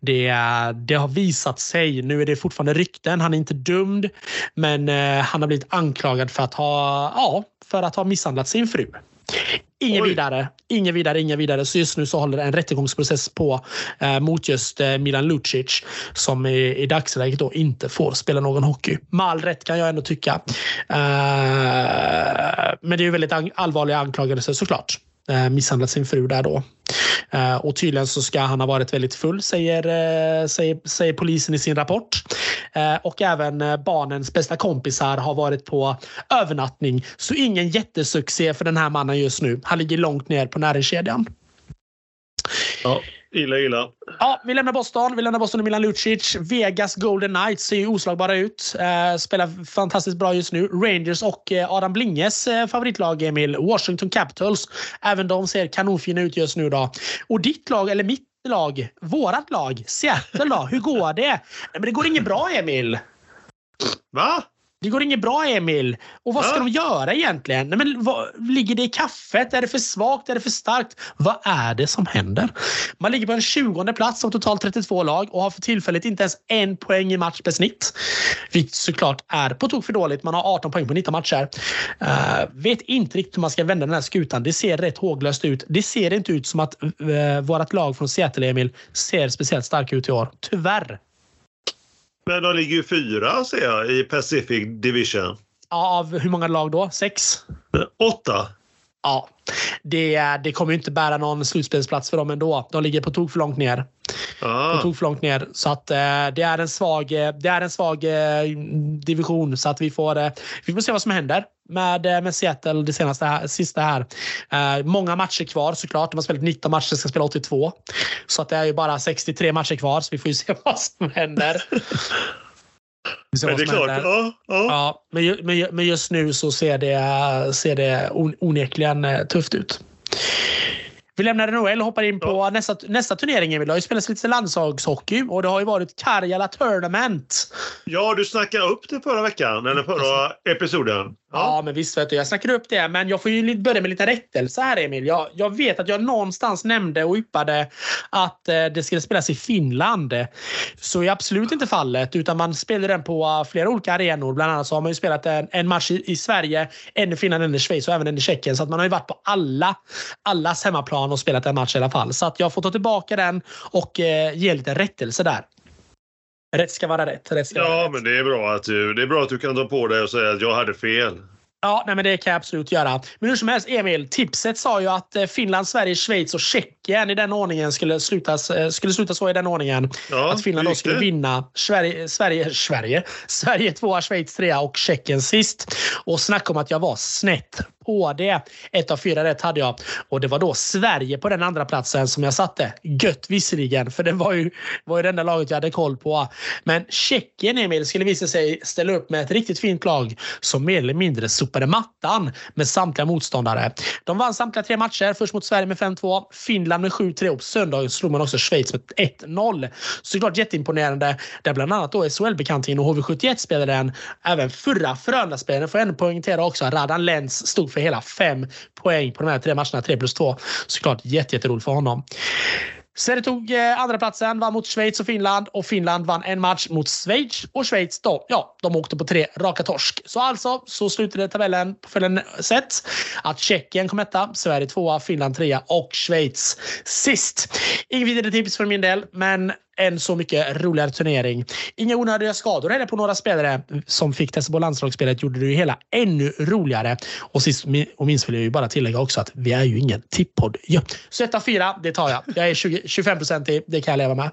Det, det har visat sig. Nu är det fortfarande rykten. Han är inte dömd, men eh, han har blivit anklagad för att ha, ja, för att ha misshandlat sin fru. Ingen vidare, ingen vidare, ingen vidare. Så just nu så håller en rättegångsprocess på eh, mot just eh, Milan Lucic som i, i dagsläget då inte får spela någon hockey. Med all rätt kan jag ändå tycka. Eh, men det är ju väldigt allvarliga anklagelser såklart. Eh, misshandlat sin fru där då. Eh, och tydligen så ska han ha varit väldigt full, säger, eh, säger, säger polisen i sin rapport. Och även barnens bästa kompisar har varit på övernattning. Så ingen jättesuccé för den här mannen just nu. Han ligger långt ner på näringskedjan. Ja. Illa, illa. Ja, vi lämnar Boston. Vi lämnar Boston och Milan Lucic. Vegas Golden Knights ser ju oslagbara ut. Eh, spelar fantastiskt bra just nu. Rangers och eh, Adam Blinges eh, favoritlag, Emil. Washington Capitals. Även de ser kanonfina ut just nu. Då. Och ditt lag, eller mitt lag, vårat lag, Seattle då? Hur går det? Men det går inget bra, Emil. Va? Det går inget bra Emil. Och vad ska ja. de göra egentligen? Nej, men vad, ligger det i kaffet? Är det för svagt? Är det för starkt? Vad är det som händer? Man ligger på en 20 plats av totalt 32 lag och har för tillfället inte ens en poäng i match per snitt. Vilket såklart är på tok för dåligt. Man har 18 poäng på 19 matcher. Uh, vet inte riktigt hur man ska vända den här skutan. Det ser rätt håglöst ut. Det ser inte ut som att uh, vårt lag från Seattle, Emil, ser speciellt starka ut i år. Tyvärr. Men de ligger ju fyra ser jag i Pacific Division. Av hur många lag då? Sex? Åtta. Ja, det, det kommer inte bära någon slutspelsplats för dem ändå. De ligger på tok för långt ner. Ah. På tok för långt ner. Så att, eh, det är en svag, eh, det är en svag eh, division. Så att vi får, eh, vi får se vad som händer med, eh, med Seattle det senaste sista här. Eh, många matcher kvar såklart. De har spelat 19 matcher, ska spela 82. Så att det är ju bara 63 matcher kvar. Så vi får ju se <laughs> vad som händer. <laughs> Men det är klart. Ja, ja. Ja, men, men, men just nu så ser det, ser det on- onekligen eh, tufft ut. Vi lämnar NHL och hoppar in på nästa, nästa turnering. Emil. Det har ju spelats lite landslagshockey och det har ju varit Karjala Tournament. ja, du snackade upp det förra veckan, eller förra episoden. Ja, men visst vet du, jag snackar upp det. Men jag får ju börja med lite rättelse här Emil. Jag, jag vet att jag någonstans nämnde och yppade att eh, det skulle spelas i Finland. Så är absolut inte fallet, utan man spelar den på eh, flera olika arenor. Bland annat så har man ju spelat en, en match i, i Sverige, en i Finland, en i Schweiz och även en i Tjeckien. Så att man har ju varit på alla, allas hemmaplan och spelat en match i alla fall. Så att jag får ta tillbaka den och eh, ge lite rättelse där. Rätt ska vara rätt. rätt ska vara Ja, rätt. men det är bra att du, det är bra att du kan ta på dig och säga att jag hade fel. Ja, nej, men det kan jag absolut göra. Men hur som helst, Emil. Tipset sa ju att eh, Finland, Sverige, Schweiz och Tjeckien i den ordningen skulle, slutas, eh, skulle sluta så i den ordningen. Ja, att Finland då skulle det? vinna Sverige, Sverige, Sverige, Sverige tvåa, Schweiz trea och Tjeckien sist. Och snacka om att jag var snett HD. Ett av fyra rätt hade jag. Och det var då Sverige på den andra platsen som jag satte. Gött visserligen, för det var ju, var ju det enda laget jag hade koll på. Men Tjeckien, Emil, skulle visa sig ställa upp med ett riktigt fint lag som mer eller mindre sopade mattan med samtliga motståndare. De vann samtliga tre matcher. Först mot Sverige med 5-2, Finland med 7-3 och på söndagen slog man också Schweiz med 1-0. Såklart jätteimponerande. Där bland annat då SHL-bekantingen och HV71 spelaren. Även förra Frölunda-spelaren får jag ändå poängtera också. Radan Lenz stod för hela fem poäng på de här tre matcherna, 3 plus 2. Såklart jätteroligt för honom. Sverige tog eh, andra platsen, vann mot Schweiz och Finland och Finland vann en match mot Schweiz och Schweiz då, ja, de åkte på tre raka torsk. Så alltså så slutade tabellen på följande sätt. Att Tjeckien kom etta, Sverige tvåa, Finland trea och Schweiz sist. Inget vidare tips för min del, men en så mycket roligare turnering. Inga onödiga skador heller på några spelare som fick testa på landslagsspelet gjorde det ju hela ännu roligare. Och sist och minst vill jag ju bara tillägga också att vi är ju ingen tippodd. Ja. Så ett av fyra, det tar jag. Jag är 20, 25 i, det kan jag leva med.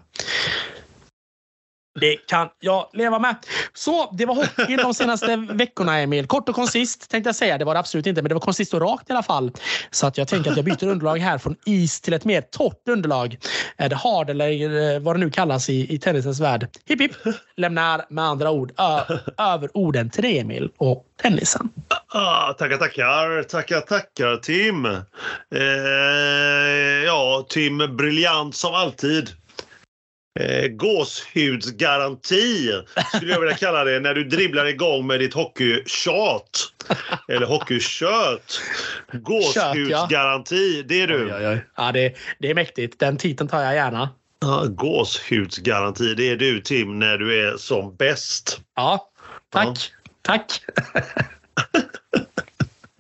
Det kan jag leva med. Så, det var hockeyn de senaste veckorna, Emil. Kort och koncist tänkte jag säga. Det var det absolut inte, men det var koncist och rakt i alla fall. Så att jag tänker att jag byter underlag här från is till ett mer torrt underlag. Är det hard eller eh, vad det nu kallas i, i tennisens värld. Hipp hipp. Lämnar med andra ord ö, över orden till dig, Emil, och tennisen. Ah, ah tackar, tackar. Tackar, tackar Tim. Eh, ja, Tim briljant som alltid. Eh, gåshudsgaranti skulle jag vilja kalla det när du dribblar igång med ditt hockeytjat. Eller hockeykött. Gåshudsgaranti, det är du. Oj, oj, oj. Ja, det, det är mäktigt. Den titeln tar jag gärna. Ja, gåshudsgaranti, det är du Tim när du är som bäst. Ja, tack. Ja. Tack. <laughs>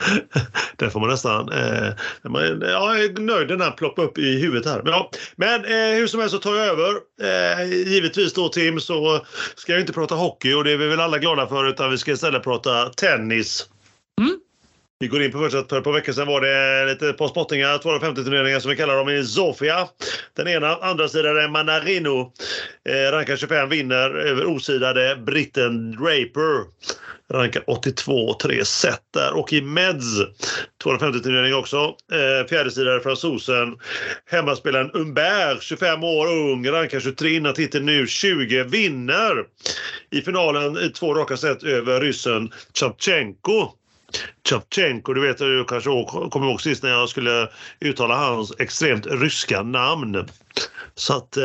<laughs> Där får man nästan... Eh, man, ja, jag är nöjd den här ploppar upp i huvudet här. Men, ja, men eh, hur som helst så tar jag över. Eh, givetvis då Tim så ska jag inte prata hockey och det är vi väl alla glada för utan vi ska istället prata tennis. Mm. Vi går in på första att för ett par veckor sedan var det lite par spottingar, 250-turneringar som vi kallar dem i Sofia. Den ena, andra sidan är Manarino. Eh, rankar 25, vinner över osidade britten Draper. Rankar 82, 3 set där. Och i Meds, 250-turnering också. Eh, fjärdesidare fransosen. Hemmaspelaren Humbert, 25 år ung, rankar 23 innan titeln nu 20, vinner i finalen i två raka set över ryssen Chavchenko. Chavchenko, du vet du kanske kommer ihåg sist när jag skulle uttala hans extremt ryska namn. Så att, eh,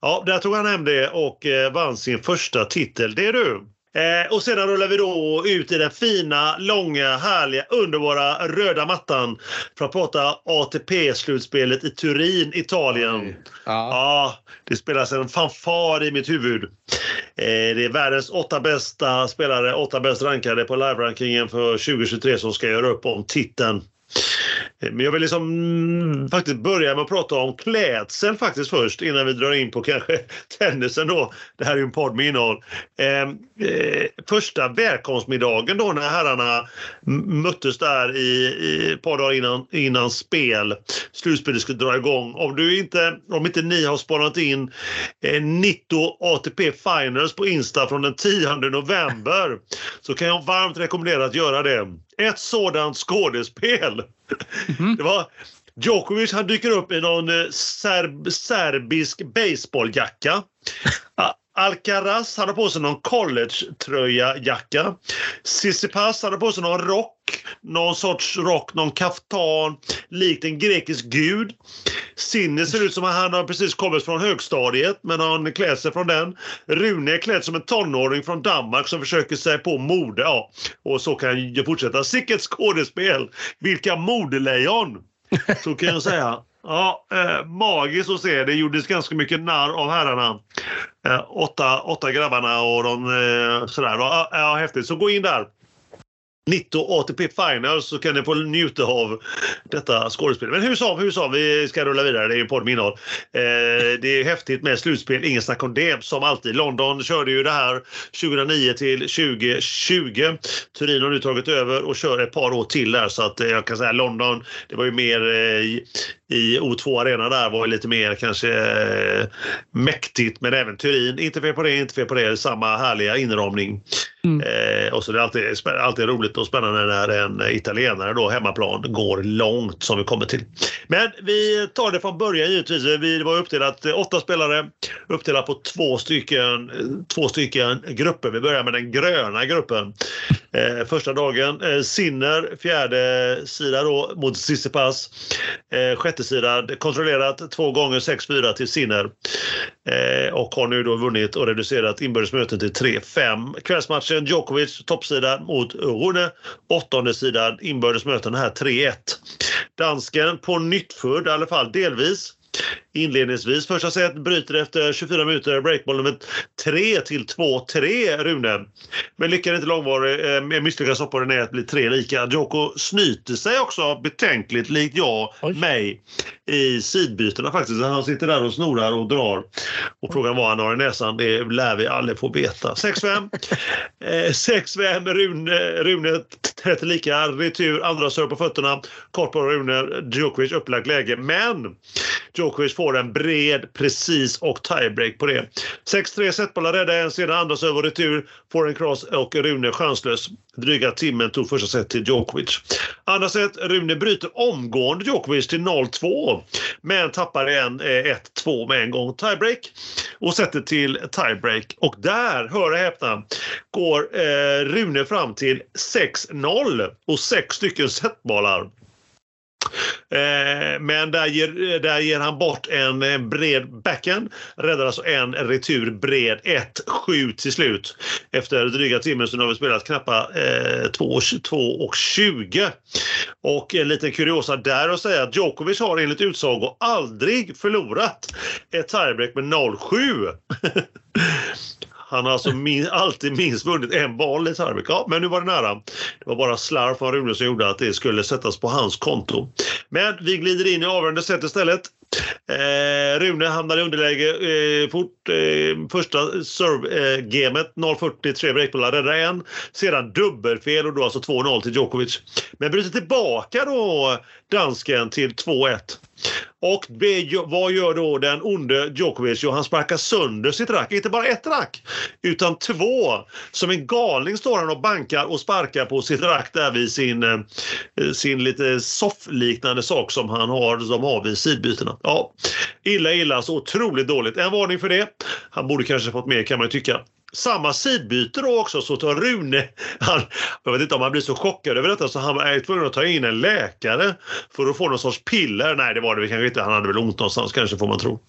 ja, där tog han hem det och eh, vann sin första titel. Det är du. Eh, och sedan rullar vi då ut i den fina, långa, härliga, underbara röda mattan för att prata ATP-slutspelet i Turin, Italien. Ja. Ja, det spelas en fanfar i mitt huvud. Eh, det är världens åtta bästa spelare, åtta bäst rankade på live-rankingen för 2023 som ska göra upp om titeln. Men jag vill liksom mm, faktiskt börja med att prata om klädsel faktiskt först innan vi drar in på kanske <laughs> tennisen då. Det här är ju en podd med innehåll. Eh, eh, första välkomstmiddagen då när herrarna möttes där i, i ett par dagar innan, innan spel, slutspelet skulle dra igång. Om, du inte, om inte ni har spanat in eh, Nitto ATP Finals på Insta från den 10 november så kan jag varmt rekommendera att göra det. Ett sådant skådespel. Mm. Det var Djokovic han dyker upp i någon eh, serb, serbisk baseballjacka. <laughs> Alcaraz hade på sig någon collegetröja-jacka. Tsitsipas hade på sig någon rock, någon sorts rock, någon kaftan, likt en grekisk gud. Sinne ser ut som att han har precis kommit från högstadiet, men han klär sig från den. Rune är klädd som en tonåring från Danmark som försöker sig på mode. Ja, och så kan jag fortsätta. Sicket skådespel! Vilka modelejon! Så kan jag säga. Ja, eh, magiskt att se. Det gjordes ganska mycket narr av herrarna. Eh, åtta, åtta grabbarna och de eh, sådär. Ja, ja, häftigt. Så gå in där. 19 ATP Finals så kan ni få njuta av detta skådespel. Men hur som, hur som, vi ska rulla vidare. Det är ju podd med innehåll. Eh, det är häftigt med slutspel, ingen snack om det. Som alltid. London körde ju det här 2009 till 2020. Turin har nu tagit över och kör ett par år till där så att eh, jag kan säga London, det var ju mer eh, i O2 Arena där var lite mer kanske eh, mäktigt men även Turin, inte fel på det, inte fel på det, samma härliga inramning. Mm. Eh, och så det är alltid, alltid roligt och spännande när en italienare då hemmaplan går långt som vi kommer till. Men vi tar det från början givetvis. Vi var uppdelat eh, åtta spelare uppdelat på två stycken, två stycken grupper. Vi börjar med den gröna gruppen. Eh, första dagen eh, Sinner, fjärde sida då mot Tsitsipas. Eh, sjätte sida kontrollerat två gånger 6-4 till Sinner. Eh, och har nu då vunnit och reducerat inbördesmöten till 3-5. Kvällsmatchen Djokovic toppsida mot Rune. Åttonde sidan inbördesmöten här 3-1. Dansken på nyttfödd i alla fall delvis inledningsvis. Första set bryter efter 24 minuter breakball nummer 3 till 2-3 Rune. Men lyckades inte långvarigt eh, misslyckas hoppa ner att bli tre lika. Djoko snyter sig också betänkligt likt jag, Oj. mig, i sidbytena faktiskt. Han sitter där och snorar och drar. Och frågan vad han har i näsan, det lär vi aldrig få veta. 6-5. <laughs> eh, 6-5 Rune, Rune tätt lika. Retur, andra serve på fötterna. Kort på Rune, Djokovic upplagt läge. Men Djokovic får en bred, precis och tiebreak på det. 6-3 setbollar räddar en, sedan andra över och retur. Får en cross och Rune chanslös. Dryga timmen tog första set till Djokovic. Andra set, Rune bryter omgående Djokovic till 0-2 men tappar en 1-2 eh, med en gång. Tiebreak och sätter till tiebreak. Och där, hör och häpna, går eh, Rune fram till 6-0 och sex stycken setbollar. Eh, men där ger, eh, där ger han bort en bred backhand. Räddar alltså en retur bred 1-7 till slut. Efter dryga timmen så har vi spelat knappa eh, 2 och 20. Och en liten kuriosa där att säga att Djokovic har enligt utsago aldrig förlorat ett tiebreak med 0-7. <laughs> Han har alltså min, alltid minst vunnit en boll i Sarvik. Ja, men nu var det nära. Det var bara slarv från Rune som gjorde att det skulle sättas på hans konto. Men vi glider in i avgörande set istället. Eh, Rune hamnar i underläge eh, fort. Eh, första serve-gamet, eh, 0-40, tre breakbollar, räddar en. Sedan dubbelfel och då alltså 2-0 till Djokovic. Men bryter tillbaka då dansken till 2-1. Och vad gör då den onde Djokovic? Jo, han sparkar sönder sitt rack. Inte bara ett rack, utan två. Som en galning står han och bankar och sparkar på sitt rack där vid sin, eh, sin lite soffliknande sak som han har, som har vid sidbytena. Ja, illa, illa, så otroligt dåligt. En varning för det. Han borde kanske fått mer kan man ju tycka samma sidbyte då också så tar Rune, han, jag vet inte om han blir så chockad över detta så han är tvungen att ta in en läkare för att få någon sorts piller. Nej det var det kanske inte, han hade väl ont någonstans kanske får man tro.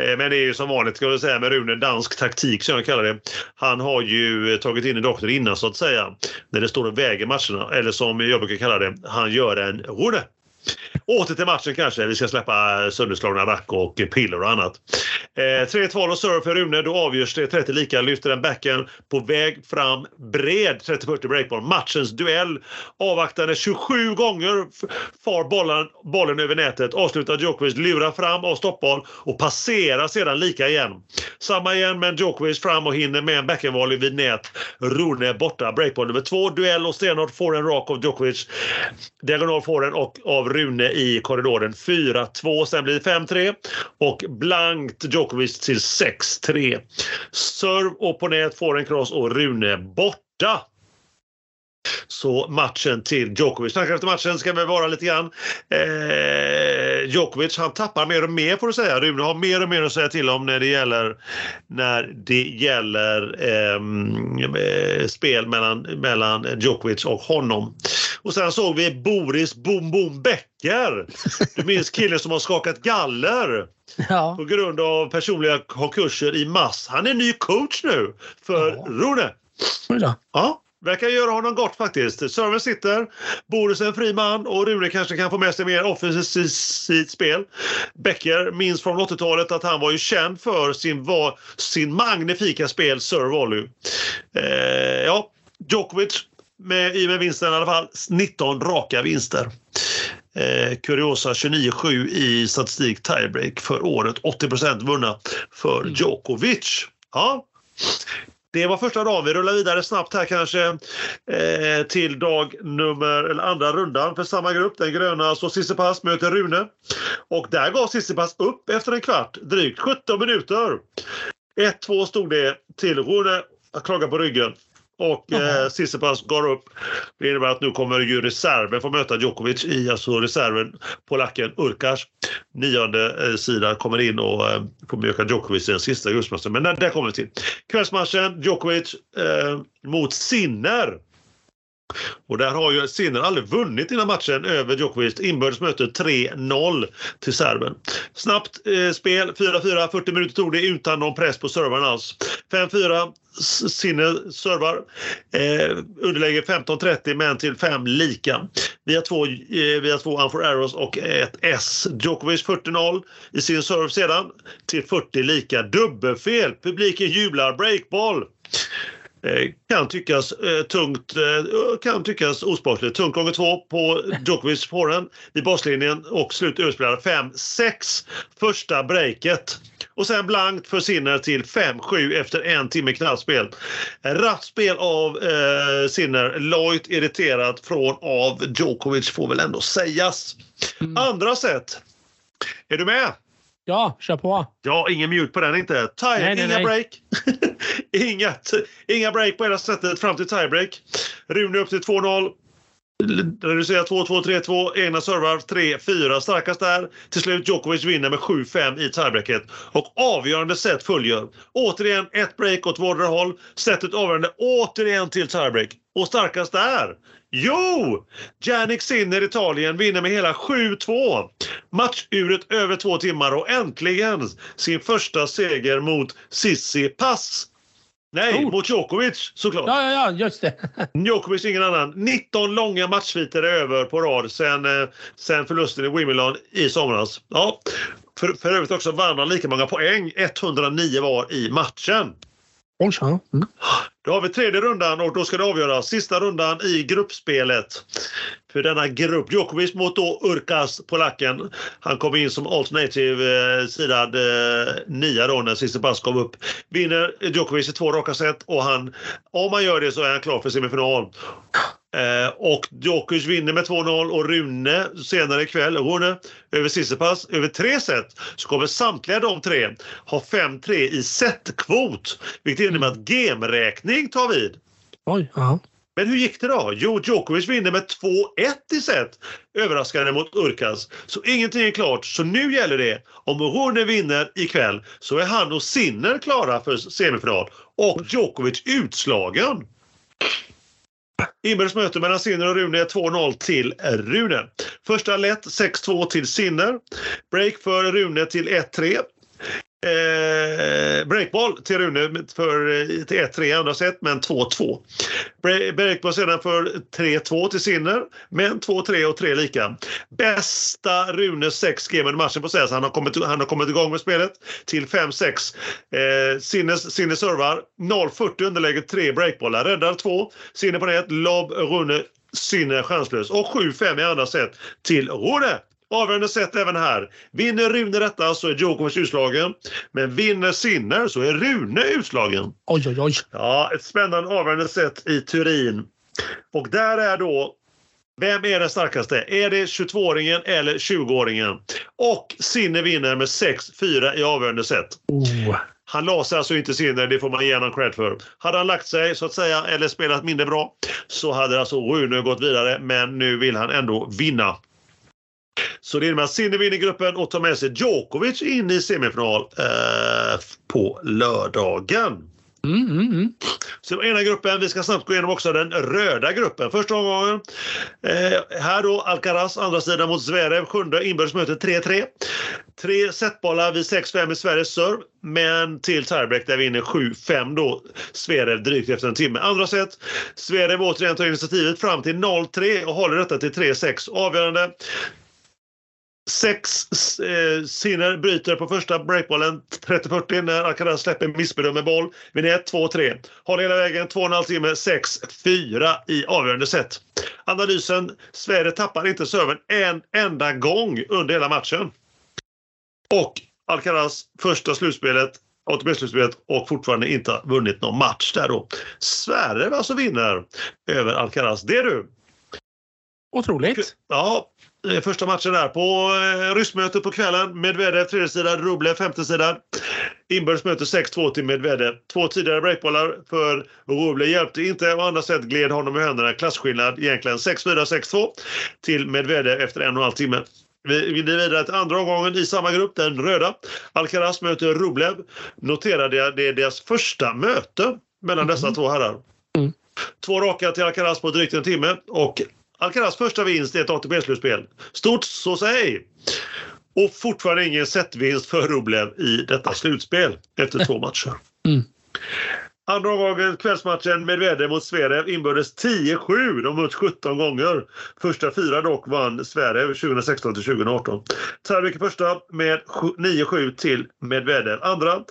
Eh, men det är ju som vanligt ska jag säga med Rune, dansk taktik som jag kallar det. Han har ju tagit in en doktor innan så att säga när det står och väger matcherna eller som jag brukar kalla det, han gör en Rune Åter till matchen kanske. Vi ska släppa sönderslagna rack och piller och annat. Eh, 3-2 och serve för Rune. Då avgörs det 30 lika. Lyfter den backen på väg fram bred 30-40 breakball. Matchens duell. Avvaktande 27 gånger far bollen, bollen över nätet. Avslutar Djokovic, lurar fram av stoppboll och passerar sedan lika igen. Samma igen men Djokovic fram och hinner med en backhandvolley vid nät. Rune borta. Breakball nummer två. Duell och stenhårt får en rak av Djokovic. Diagonal får den och av Rune i korridoren 4-2. Sen blir det 5-3 och blankt Djokovic till 6-3. Serve och på nät får en cross och Rune borta. Så matchen till Djokovic. Snackar efter matchen ska vi vara lite grann. Eh, Djokovic han tappar mer och mer får du säga. Rune har mer och mer att säga till om när det gäller, när det gäller ehm, eh, spel mellan, mellan Djokovic och honom. Och sen såg vi Boris Boom Boom Becker. Du minns killen som har skakat galler Ja. på grund av personliga konkurser i mass. Han är ny coach nu för Ja. Rune. Ja, verkar göra honom gott faktiskt. Serven sitter, Boris är en fri man och Rune kanske kan få med sig mer offensivt spel. Becker minns från 80-talet att han var ju känd för sin, var, sin magnifika spel serve volley. Eh, ja, Djokovic med, i med vinsten i alla fall. 19 raka vinster. Eh, kuriosa 29-7 i statistik tiebreak för året. 80 vunna för Djokovic. Ja, det var första dagen. Vi rullar vidare snabbt här kanske eh, till dag nummer, eller andra rundan för samma grupp. Den gröna så Sissipas möter Rune. Och där gav Sissipas upp efter en kvart, drygt 17 minuter. 1-2 stod det till Rune att klaga på ryggen. Och eh, Tsitsipas går upp. Det innebär att nu kommer ju reserven få möta Djokovic i alltså reserven polacken Urkas. Nionde eh, sida kommer in och eh, får möta Djokovic i den sista gruppmatchen. Men där, där kommer vi till. Kvällsmatchen Djokovic eh, mot Sinner. Och där har ju Sinner aldrig vunnit innan matchen över Djokovic. Inbördes möte 3-0 till serben. Snabbt eh, spel, 4-4, 40 minuter tog det utan någon press på servern alls. 5-4, Sinner servar. Eh, underläge 15-30 men till 5 lika. Via två, eh, vi har två unfor arrows och ett S. Djokovic 40-0 i sin serve sedan till 40 lika. Dubbelfel. Publiken jublar. Breakball. Eh, kan tyckas eh, tungt, eh, kan tyckas osportligt. Tungt gånger två på Djokovic den vid baslinjen och slut överspelare 5-6 första breaket. Och sen blankt för Sinner till 5-7 efter en timme knallspel. Ratt spel av eh, Sinner, lojt irriterat från av Djokovic får väl ändå sägas. Mm. Andra set. Är du med? Ja, kör på. Ja, ingen mute på den inte. Tie, Nej, inga nej. break. <laughs> inga, inga break på hela sättet fram till tiebreak. Rune upp till 2-0. Reducerar 2-2, 3-2. Egna servar 3-4. Starkast där. Till slut Djokovic vinner med 7-5 i tiebreaket. Och avgörande set följer. Återigen ett break åt vardera håll. Setet avgörande återigen till tiebreak. Och starkast där? Jo! Jannik Sinner, Italien, vinner med hela 7-2. Matchuret över två timmar och äntligen sin första seger mot Sissi Pass. Nej, Stort. mot Djokovic såklart. Ja, ja, just det. <laughs> Djokovic ingen annan. 19 långa matchsviter över på rad sen, eh, sen förlusten i Wimbledon i somras. Ja, för, för övrigt också vann han lika många poäng, 109 var i matchen. Oj, ja. Mm. Då har vi tredje rundan och då ska det avgöras sista rundan i gruppspelet. För denna grupp, Djokovic mot då Urkas, polacken. Han kom in som alternative eh, sidad eh, nia då när Tsitsipas kom upp. Vinner Djokovic i två raka set och han, om han gör det så är han klar för semifinal. Eh, och Djokovic vinner med 2-0 och Rune senare ikväll, Rune, över Tsitsipas över tre set så kommer samtliga de tre ha 5-3 i setkvot. Vilket innebär att gemräkning tar vid. Oj, ja. Men hur gick det då? Jo, Djokovic vinner med 2-1 i set. Överraskande mot Urkas. Så ingenting är klart. Så nu gäller det, om Rune vinner ikväll så är han och Sinner klara för semifinal. Och Djokovic utslagen. Inbördes möte mellan Sinner och Rune är 2-0 till Rune. Första lätt 6-2 till Sinner. Break för Rune till 1-3. Eh, breakball eh, till Rune för 1-3 i andra set, men 2-2. Breakball sedan för 3-2 till Sinner, men 2-3 och 3 lika. Bästa Rune 6 game under matchen på sägas. Han har kommit, han har kommit igång med spelet till 5-6. Eh, Sinner, Sinner servar 0-40 underläge 3 breakbollar. Räddar 2. Sinner på nät. Lobb Rune Sinner chanslös. Och 7-5 i andra set till Rune. Avgörande set även här. Vinner Rune detta så är Djokovic utslagen. Men vinner Sinner så är Rune utslagen. Oj, oj, oj. Ja, ett spännande avgörande set i Turin. Och där är då vem är den starkaste? Är det 22-åringen eller 20-åringen? Och Sinner vinner med 6-4 i avgörande set. Oh. Han la sig alltså inte Sinner, det får man ge honom cred för. Hade han lagt sig så att säga, eller spelat mindre bra, så hade alltså Rune gått vidare. Men nu vill han ändå vinna. Så det innebär att Sinner vinner gruppen och tar med sig Djokovic in i semifinal eh, på lördagen. Mm, mm, mm. Så ena gruppen. Vi ska snabbt gå igenom också den röda gruppen. Första omgången. Eh, här då Alcaraz andra sidan mot Zverev. Sjunde inbördes möte 3-3. Tre setbollar vid 6-5 i Sveriges serv. Men till tiebreak där vinner 7-5 då Zverev drygt efter en timme. Andra set. Zverev återigen tar initiativet fram till 0-3 och håller detta till 3-6. Avgörande. Sex eh, Sinner bryter på första breakbollen 30-40 när Alcaraz släpper missbedömer boll. Vinner 1, 2, 3. Håller hela vägen 2,5 timme 6-4 i avgörande set. Analysen. Sverige tappar inte serven en enda gång under hela matchen. Och Alcaraz första slutspelet ATP-slutspelet och fortfarande inte vunnit någon match där då. Sverige alltså vinner över Alcaraz. Det är du! Otroligt. Ja, första matchen där. På eh, ryssmötet på kvällen. Medvedev tredje sidan, Rublev femte sidan. Inbördes möte 6-2 till Medvedev. Två tidigare breakbollar för Rublev hjälpte inte. Å andra sätt gled honom i händerna. Klasskillnad egentligen 6-4, 6-2 till Medvedev efter en och en halv timme. Vi går vidare till andra omgången i samma grupp, den röda. Alcaraz möter Rublev. Noterade jag, det är deras första möte mellan dessa Mhm. två herrar. Mm. Två raka till Alcaraz på drygt en timme och Alcaraz första vinst i ett ATP-slutspel. Stort så säg! Och fortfarande ingen setvinst för Rublev i detta slutspel efter två <laughs> matcher. Mm. Andra omgången, kvällsmatchen Medvedev mot Zverev inbördes 10-7. De möts 17 gånger. Första fyra dock vann Zverev 2016 till 2018. Tarvik första med 9-7 till Medvedev. Andra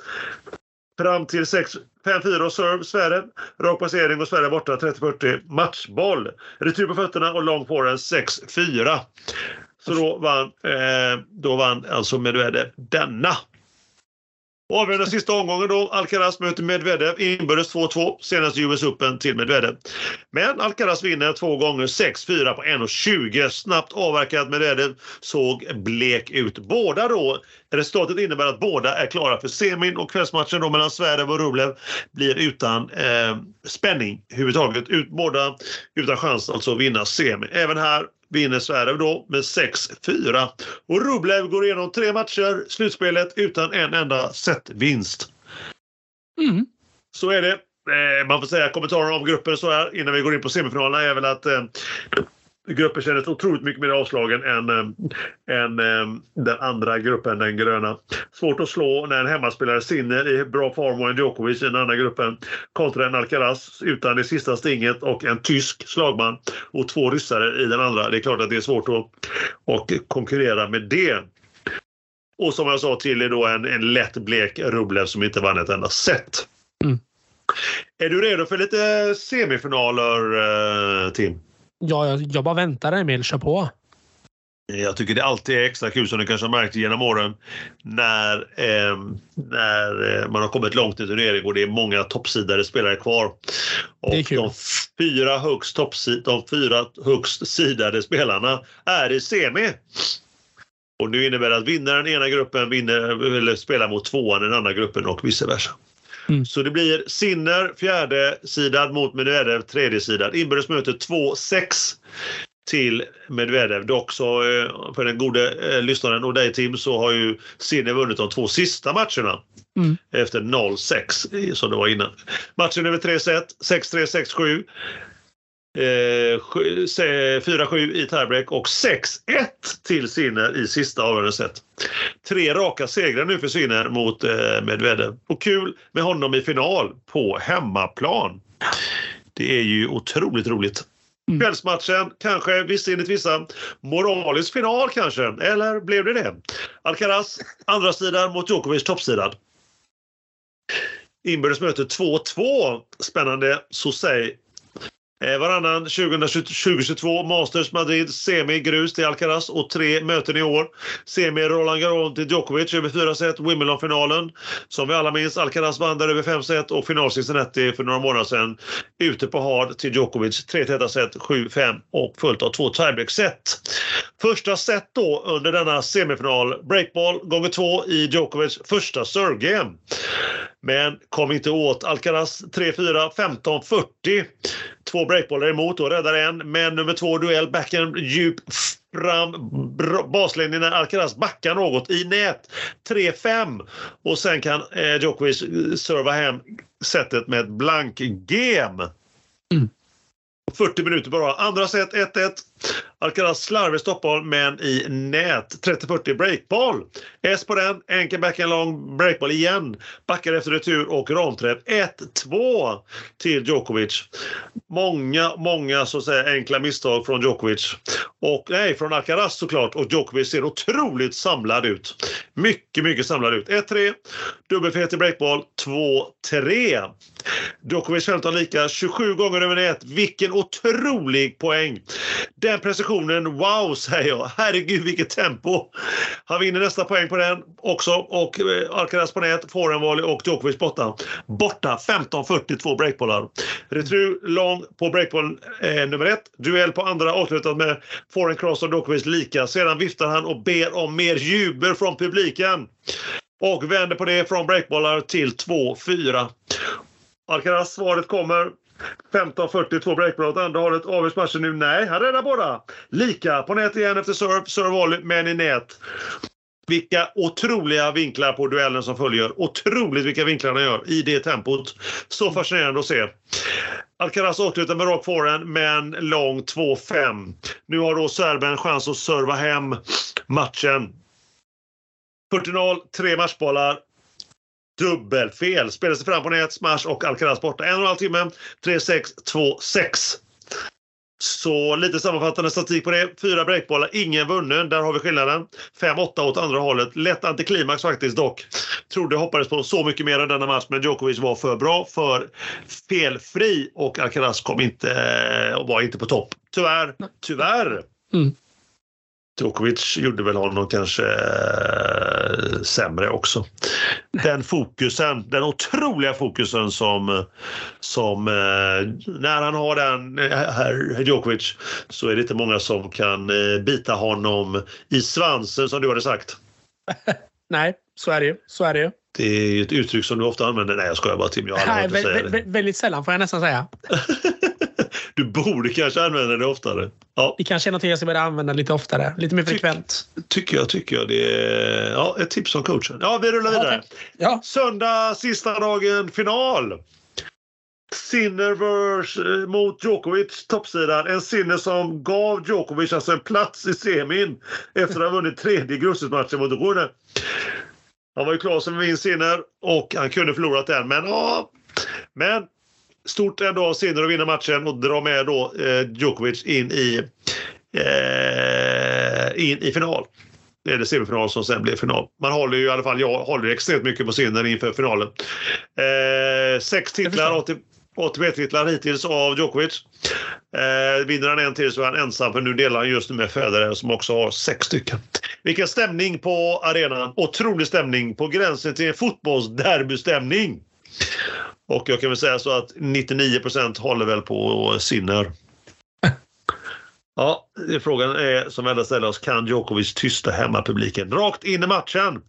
fram till 6 5-4 och serve, Sverige. Rak passering och Sverige borta 30-40. Matchboll. Retur på fötterna och lång forehand 6-4. Så då vann, eh, då vann alltså Medvedev denna. Och Avgörande sista omgången då. Alcaraz möter Medvedev inbördes 2-2. Senast US Open till Medvedev. Men Alcaraz vinner två gånger 6-4 på 1,20. Snabbt avverkat Medvedev såg blek ut. Båda då, resultatet innebär att båda är klara för semin och kvällsmatchen då mellan Zverev och Rublev blir utan eh, spänning överhuvudtaget. Ut, båda utan chans alltså att vinna semi. Även här vinner Zverev då med 6-4. Och Rublev går igenom tre matcher, slutspelet utan en enda setvinst. Mm. Så är det. Eh, man får säga kommentarer om gruppen så här innan vi går in på semifinalerna är väl att gruppen kändes otroligt mycket mer avslagen än, eh, än eh, den andra gruppen, den gröna. Svårt att slå när en hemmaspelare Sinner i bra form och en Djokovic i den andra gruppen kontra en Alcaraz utan det sista stinget och en tysk slagman och två ryssare i den andra. Det är klart att det är svårt att och konkurrera med det. Och som jag sa till är då en, en lätt blek Rublev som inte vann ett enda set. Mm. Är du redo för lite semifinaler, eh, Tim? Ja, jag, jag bara väntar Emil. Kör på. Jag tycker det alltid är extra kul som du kanske har märkt genom åren när, eh, när eh, man har kommit långt i turnering och det är många toppsidade spelare kvar. Och Det. De fyra högst, toppsid, de fyra högst sidade spelarna är i semi. Och nu innebär det att vinnaren i ena gruppen vinner, eller spelar mot tvåan i den andra gruppen och vice versa. Mm. Så det blir Sinner fjärde sidad mot Medvedev tredje sidad. Inbördes möte 2-6 till Medvedev. Dock så eh, för den gode eh, lyssnaren och dig Tim så har ju Sinner vunnit de två sista matcherna. Mm. Efter 0-6 eh, som det var innan. Matchen över tre set. 6-3, 6-7. 4-7 i tiebreak och 6-1 till Sinner i sista avgörande set. Tre raka segrar nu för Sinner mot eh, Medvedev. Och kul med honom i final på hemmaplan. Det är ju otroligt roligt. Mm. Kvällsmatchen, kanske visst enligt vissa, moralisk final kanske, eller blev det det? Alcaraz, andra sidan mot Djokovic, toppsidan. Inbördes möte 2-2. Spännande, så Eh, Eh, varannan 2022 Masters Madrid, semi grus till Alcaraz och tre möten i år. Semi Roland Garros till Djokovic över fyra set. Wimbledon-finalen som vi alla minns. Alcaraz vann där över fem set och final Cincinnati för några månader sedan. Ute på hard till Djokovic. Tre täta set, 7-5 och följt av två tiebreak-set. Första set då under denna semifinal. Breakball gånger två i Djokovic första servegame. Men kom inte åt Alcaraz 3-4, 15-40. Två breakbollar emot och räddar en. Men nummer två duell, backhand djup fram baslinjen när Alcaraz backar något i nät. 3-5 och sen kan eh, Djokovic serva hem setet med ett blank game. Mm. 40 minuter bara. Andra set 1-1. Alcaraz slarvig stoppboll men i nät. 30-40 breakboll. S på den. Enkel backhand lång breakboll igen. Backar efter retur och ramträff. 1-2 till Djokovic. Många, många så att säga enkla misstag från Djokovic. Och nej, från Alcaraz såklart. Och Djokovic ser otroligt samlad ut. Mycket, mycket samlad ut. 1-3. Dubbelfel till breakboll. 2-3. Djokovic 15 lika 27 gånger över nät. Vilken otrolig poäng! Den den precisionen, wow säger jag. Herregud vilket tempo! Han vinner nästa poäng på den också och eh, Alcaraz på nät, får och Djokovic borta. Borta 15.42 breakbollar. Retur lång på breakboll eh, nummer ett. Duell på andra avslutat med forehand cross och Djokovic lika. Sedan viftar han och ber om mer jubel från publiken. Och vänder på det från breakbollar till 2-4. Alcaraz, svaret kommer. 15.42 breakball åt andra hållet. Avgörs matchen nu? Nej, han räddar båda. Lika på nät igen efter serve, serve volley, men i nät. Vilka otroliga vinklar på duellen som följer. Otroligt vilka vinklar han gör i det tempot. Så fascinerande att se. Alcaraz avslutar med rak forehand, men lång 2-5. Nu har då serben chans att serva hem matchen. 40-0, tre matchbollar dubbelfel. Spelar sig fram på nät, smash och Alcaraz borta. En och en halv timme, 3-6, 2-6. Så lite sammanfattande statistik på det. Fyra breakbollar, ingen vunnen. Där har vi skillnaden. 5-8 åt andra hållet. Lätt antiklimax faktiskt dock. Trodde hoppades på så mycket mer av denna match men Djokovic var för bra, för felfri och Alcaraz kom inte och var inte på topp. Tyvärr, tyvärr. Mm. Djokovic gjorde väl honom kanske sämre också. Den fokusen, den otroliga fokusen som, som äh, när han har den, herr Djokovic, så är det inte många som kan äh, bita honom i svansen som du hade sagt. <laughs> Nej, så är det ju. Så är det ju. Det är ett uttryck som du ofta använder. Nej, jag skojar bara Tim. Jag Nej, vä vä väldigt sällan får jag nästan säga. <laughs> Du borde kanske använda det oftare. Ja. Det kanske är något jag ska börja använda lite oftare. Lite mer frekvent. Ty, tycker jag. tycker jag. Det är ja, ett tips från coachen. Ja, vi rullar vidare. Okay. Ja. Söndag, sista dagen, final. Sinner vs mot Djokovic, toppsidan. En Sinner som gav Djokovic alltså en plats i semin efter att ha vunnit tredje gruppspelsmatchen mot Rune. Han var ju klar som en Sinner och han kunde förlorat den, men ja. Men stort ändå av Sinner att vinna matchen och dra med då eh, Djokovic in i, eh, in i final. Det är det semifinal som sen blir final. Man håller ju i alla fall, jag håller extremt mycket på Sinner inför finalen. Eh, sex titlar, ATP-titlar hittills av Djokovic. Eh, vinner han en till så är han ensam för nu delar han just nu med Federer som också har sex stycken. Vilken stämning på arenan! Otrolig stämning på gränsen till fotbollsderbystämning. Och jag kan väl säga så att 99% håller väl på Sinner. <laughs> Ja, frågan är som vi alla ställer oss, kan Djokovic tysta hemmapubliken? Rakt in i matchen.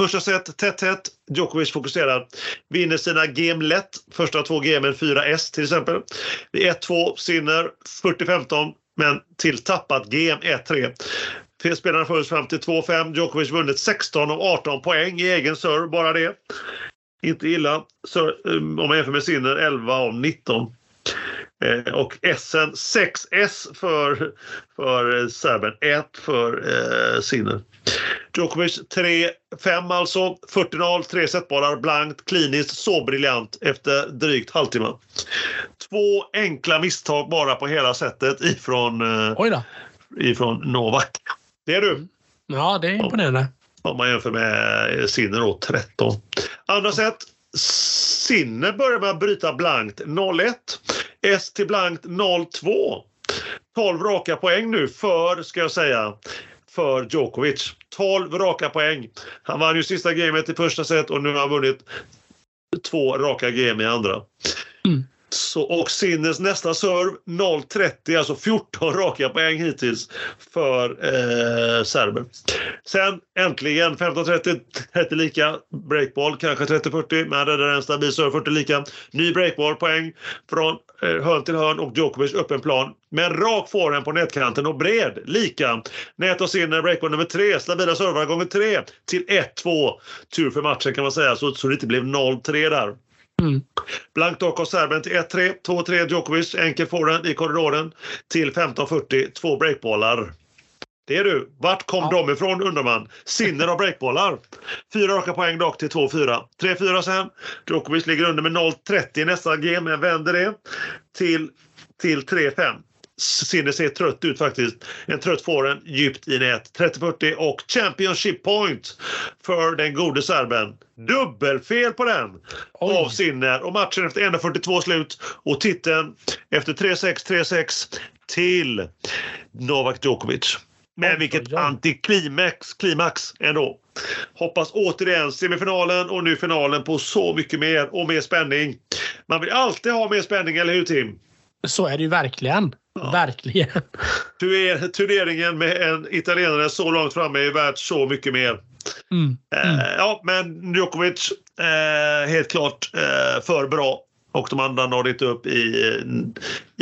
Första set, tätt tätt. Djokovic fokuserar. Vinner sina game lätt. Första två gamen 4S till exempel. Det är 1-2, Sinner 40-15, men till tappat game 1-3. Spelarna följs fram till 2-5. Djokovic vunnit 16 av 18 poäng i egen serve, bara det. Inte illa. Så, um, om man jämför med Sinner 11 av 19. Eh, och S 6S för, för serben, 1 för eh, Sinner. Djokovic 3-5 alltså. 40-0, tre setbollar, blankt, kliniskt, så briljant efter drygt halvtimme. Två enkla misstag bara på hela sättet ifrån, eh, ifrån Novak. Det är du. Ja, det är imponerande. Om man jämför med Sinner då, 13. Andra set. Sinner börjar med att bryta blankt 0-1. S till blankt 0-2. 12 raka poäng nu för, ska jag säga, för Djokovic. 12 raka poäng. Han vann ju sista gamet i första set och nu har han vunnit två raka game i andra. Mm. Så, och Sinnes nästa serve 0-30, alltså 14 <laughs> raka poäng hittills för eh, serber. Sen äntligen 15-30, 30 lika, breakball kanske 30-40, men det är en stabil serve 40 lika. Ny breakball poäng från eh, hörn till hörn och Djokovic öppen plan. Men rak forehand på nätkanten och bred, lika. Nät och Sinner, breakball nummer tre, stabila servar gånger tre till 1-2. Tur för matchen kan man säga, så, så det inte blev 0-3 där. Mm. Blankt dock av serben till 1-3, 2-3 Djokovic, enkel forehand i korridoren till 15-40, två breakbollar. Det är du. Vart kom Ja. de ifrån undrar man. Sinner av breakbollar. Fyra raka poäng dock till 2-4. 3-4 sen. Djokovic ligger under med 0-30 i nästa game, men vänder det till, till 3-5. Sinner ser trött ut faktiskt. En trött forehand djupt i nät. 30-40 och Championship point för den gode serben. Dubbelfel på den Oj. av Sinner och matchen efter 1.42 slut och titeln efter 3-6, 3-6 till Novak Djokovic. Men vilket antiklimax klimax ändå. Hoppas återigen semifinalen och nu finalen på så mycket mer och mer spänning. Man vill alltid ha mer spänning, eller hur Tim? Så är det ju verkligen. Ja. Verkligen. Tur- Turneringen med en italienare så långt framme är värt så mycket mer. Mm. Mm. Eh, ja, men Djokovic eh, helt klart eh, för bra. Och de andra nådde inte upp i,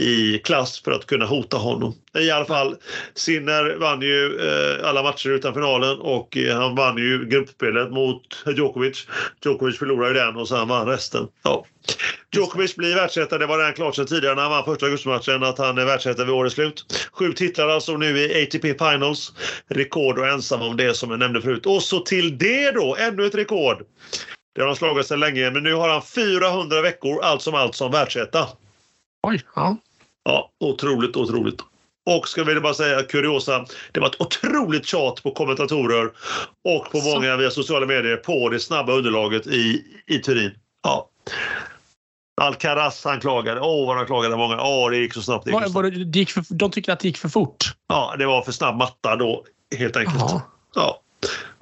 i klass för att kunna hota honom. I alla fall, Sinner vann ju eh, alla matcher utan finalen och eh, han vann ju gruppspelet mot Djokovic. Djokovic förlorade den och sen vann resten. Ja. Djokovic blir världsetta. Det var redan klart sedan tidigare när han vann första augustimatchen att han är världsetta vid årets slut. Sju titlar alltså nu i ATP Finals. Rekord och ensam om det som jag nämnde förut. Och så till det då, ännu ett rekord. Det har han slagit sedan länge, men nu har han 400 veckor allt som allt som världsetta. Oj. Ja. Ja, otroligt, otroligt. Och ska vi bara säga kuriosa, det var ett otroligt tjat på kommentatorer och på många via sociala medier på det snabba underlaget i, i Turin. Ja. Alcaraz han klagade. Åh, vad han klagade många. Åh, det gick så snabbt. Det gick Var, var, det- det gick för, de tyckte att det gick för fort. Ja, det var för snabb matta då, helt enkelt. Jaha. Ja.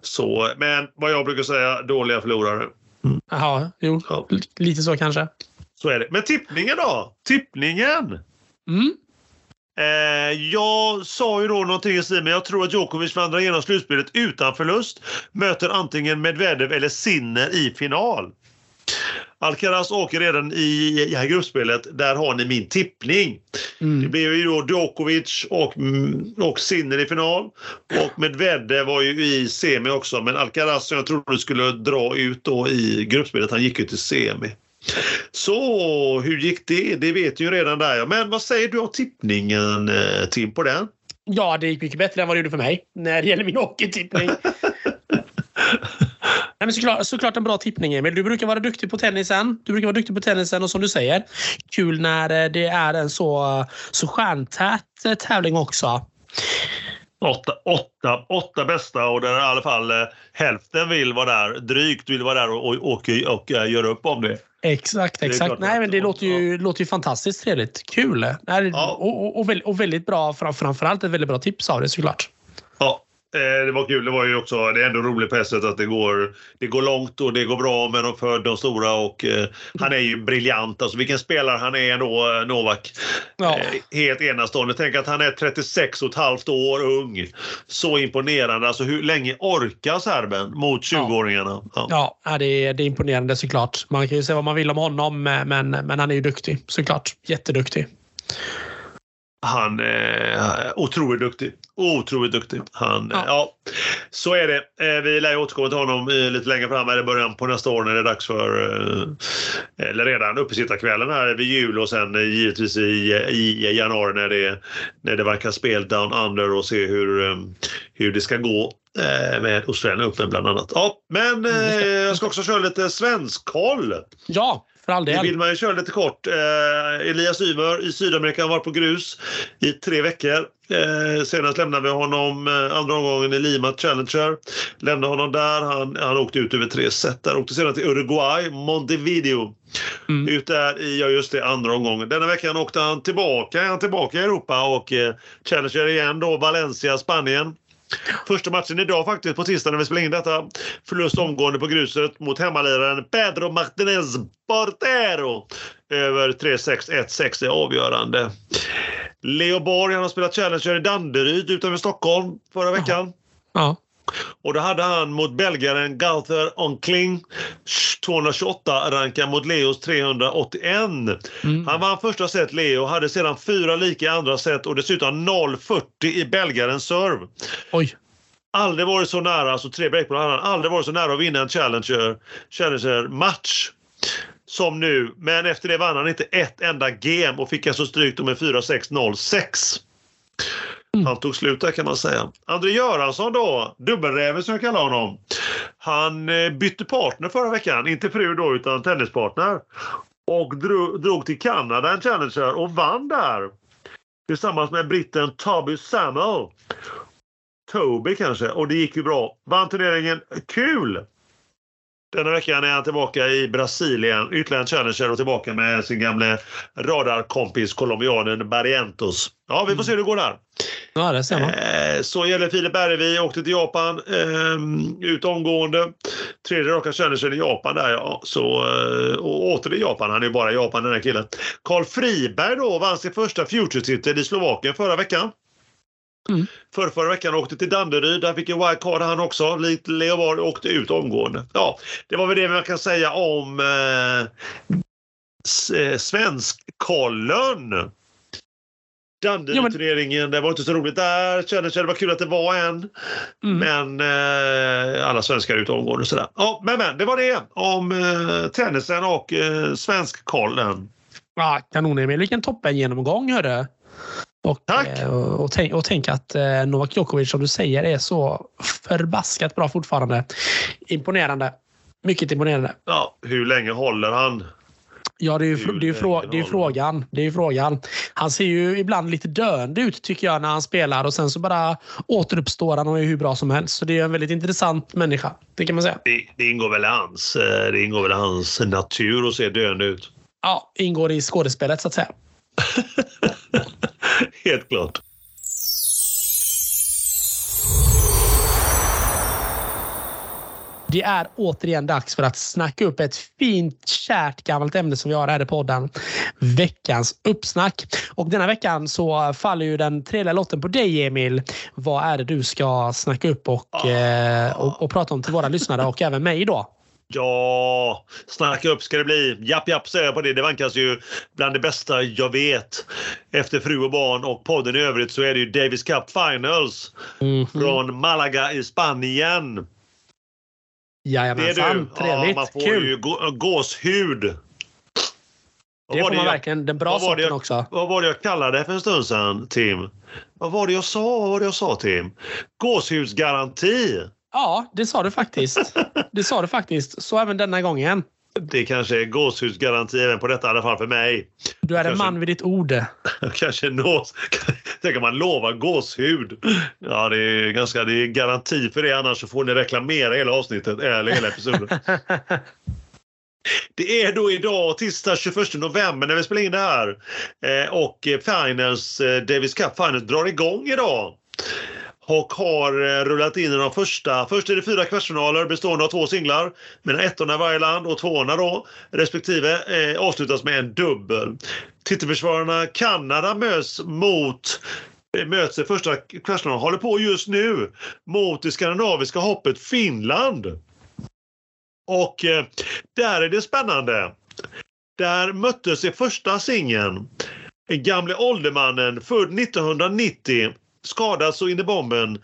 Så, men vad jag brukar säga, dåliga förlorare. Jaha, jo. Ja. L- Lite så kanske. Så är det. Men tippningen då? Tippningen! Mm. Eh, jag sa ju då någonting i stil med jag tror att Djokovic vandrar igenom slutspelet utan förlust. Möter antingen Medvedev eller Sinner i final. Alcaraz åker redan i, i här gruppspelet. Där har ni min tippning. Det Mm. blev ju då Djokovic och, mm, och Sinner i final. Och Medvedev var ju i semi också. Men Alcaraz som jag trodde skulle dra ut då i gruppspelet, han gick ju till semi. Så hur gick det? Det vet ju redan där. Men vad säger du om tippningen eh, Tim på den? Ja, det gick mycket bättre än vad det gjorde för mig när det gäller min hockeytippning. <laughs> Nej, men såklart, såklart en bra tippning, Emil. Du brukar vara duktig på tennisen. Du brukar vara duktig på tennisen och som du säger, kul när eh, det är en så, så stjärntät eh, tävling också. Åtta, åtta, åtta bästa och där i alla fall eh, hälften vill vara där, drygt vill vara där och, och, och, och eh, göra upp om det. Exakt, exakt. klart Nej, men det låter ju, låter ju fantastiskt trevligt. Kul! Nej, Ja. och, och, och, väldigt, och väldigt bra, fram- framförallt ett väldigt bra tips av det såklart. Ja, eh, det var kul. Det var ju också, det är ändå roligt på sätt att det går, det går långt och det går bra med de, för de stora och eh, han är ju briljant. Alltså vilken spelare han är ändå, eh, Novak. Ja. Eh, helt enastående. Tänk att han är 36 och ett halvt år ung. Så imponerande. Alltså hur länge orkar serben mot 20-åringarna? Ja. Ja, ja, det är, det är imponerande såklart. Man kan ju säga vad man vill om honom, men, men han är ju duktig såklart. Jätteduktig. Han är otroligt duktig. Otroligt duktig. Han, Ja. ja. så är det. Eh, Vi lär ju återkomma till honom eh, lite längre fram, eller i början på nästa år när det är dags för, eh, eller redan uppesittarkvällen här vid jul och sen eh, givetvis i, i januari när det, när det verkar spel down under och se hur, eh, hur det ska gå eh, med Australian Open bland annat. Ja, men eh, jag ska också köra lite svensk-koll. Ja, för all Det del. vill man ju köra lite kort. Eh, Elias Ymer i Sydamerika har varit på grus i tre veckor. Eh, senast lämnade vi honom eh, andra omgången i Lima Challenger. Lämnade honom där. Han, han åkte ut över tre set där. Åkte sedan till Uruguay, Montevideo. Mm. Ut där i, ja just det, andra omgången. Denna veckan åkte han tillbaka. Han tillbaka i Europa och eh, Challenger igen då, Valencia, Spanien. Första matchen idag faktiskt på tisdag när vi spelar in detta. Förlust omgående på gruset mot hemmaliraren Pedro Martinez Portero. Över 3-6, 1-6 är avgörande. Leo Borg han har spelat Challenger i Danderyd utanför Stockholm förra veckan. Ja. Och då hade han mot belgaren Gauther Onkling 228 rankad mot Leos 381. Mm. Han vann första set Leo, hade sedan fyra lika i andra set och dessutom 0,40 i belgarens serve. Oj. Aldrig varit så nära, alltså tre breakpoint hade han aldrig varit så nära att vinna en Challenger, Challenger-match som nu. Men efter det vann han inte ett enda game och fick alltså stryk med 4-6, 0-6. Mm. Han tog slut där kan man säga. André Göransson då, dubbelräven som jag kallar honom. Han eh, bytte partner förra veckan, inte fru då utan tennispartner. Och drog, drog till Kanada en Challenger och vann där. Tillsammans med britten Toby Samuel. Toby kanske, och det gick ju bra. Vann turneringen. Kul! Denna veckan är han tillbaka i Brasilien, ytterligare en challenger och tillbaka med sin gamle radarkompis colombianen Barrientos. Ja, vi får se hur det går där. Ja, det ser man. Eh, så gäller Filip Bergevi, åkte till Japan, eh, ut omgående. Tredje raka challenger i Japan där ja. Så, eh, och åter i Japan, han är ju bara i Japan den här killen. Karl Friberg då vann sin första Future-titel i Slovakien förra veckan. Mm. För förra veckan åkte till Danderyd, där fick en wildcard han också. Likt Leo Borg åkte ut omgående. Ja, det var väl det man kan säga om eh, eh, Svenskkollen. Danderyd-turneringen, det var inte så roligt där. Kände, kände det var kul att det var en. Mm. Men eh, alla svenskar är ute omgående och sådär. Ja, men, men det var det om eh, tennisen och eh, Svenskkollen. Ja, kanon Emil. Vilken toppen genomgång hörru. Och, Tack. eh, Och, och, tänk, och tänk att eh, Novak Djokovic som du säger är så förbaskat bra fortfarande. Imponerande. Mycket imponerande. Ja, hur länge håller han? Ja, det är ju, det är ju, frå, det är frågan. Det är frågan. Han ser ju ibland lite döende ut tycker jag när han spelar och sen så bara återuppstår han och är hur bra som helst. Så det är en väldigt intressant människa. Det kan man säga. Det, det ingår väl hans, eh, det ingår väl hans natur att se döende ut. Ja, ingår i skådespelet så att säga. <laughs> Helt klart. Det är återigen dags för att snacka upp ett fint, kärt gammalt ämne som vi har här i podden. Veckans uppsnack. Och denna veckan så faller ju den tredje lotten på dig, Emil. Vad är det du ska snacka upp och, eh, och, och prata om till våra lyssnare och även mig då? Ja, snacka upp ska det bli. Japp, japp säger jag på det. Det vankas ju bland det bästa jag vet. Efter Fru och barn och podden i övrigt så är det ju Davis Cup Finals Mhm. från Malaga i Spanien. Jajamensan, du. Ja, trevligt. man får Kul. ju gå, gåshud. Det var får man verkligen. Den bra sorten jag- också. Vad var det jag kallade det för en stund sedan, Tim? Vad var det jag sa? Vad var det jag sa, Tim? Gåshudsgaranti. Ja, det sa du faktiskt. Det sa du faktiskt. Så även denna gången. Det kanske är gåshudsgaranti även på detta, i alla fall för mig. Du är en Kanske- man vid ditt ord. <laughs> Kanske nås. <laughs> Tänk om man lovar gåshud. Ja, det är ganska det är garanti för det. Annars så får ni reklamera hela avsnittet eller hela episoden. <laughs> Det är då idag, tisdag 21 november, när vi spelar in det här. Eh, och eh, Finals, eh, Davis Cup Finals drar igång idag. Och har eh, rullat in i de första. Först är det fyra kvartsfinaler bestående av två singlar. Med ettorna i varje land och tvåorna då respektive eh, avslutas med en dubbel. Titelförsvararna Kanada möts mot eh, möts i första kvartsfinalen, håller på just nu, mot det skandinaviska hoppet Finland. Och eh, där är det spännande. Där möttes i första singeln gamle åldermannen, född 1990, skadad så in i bomben.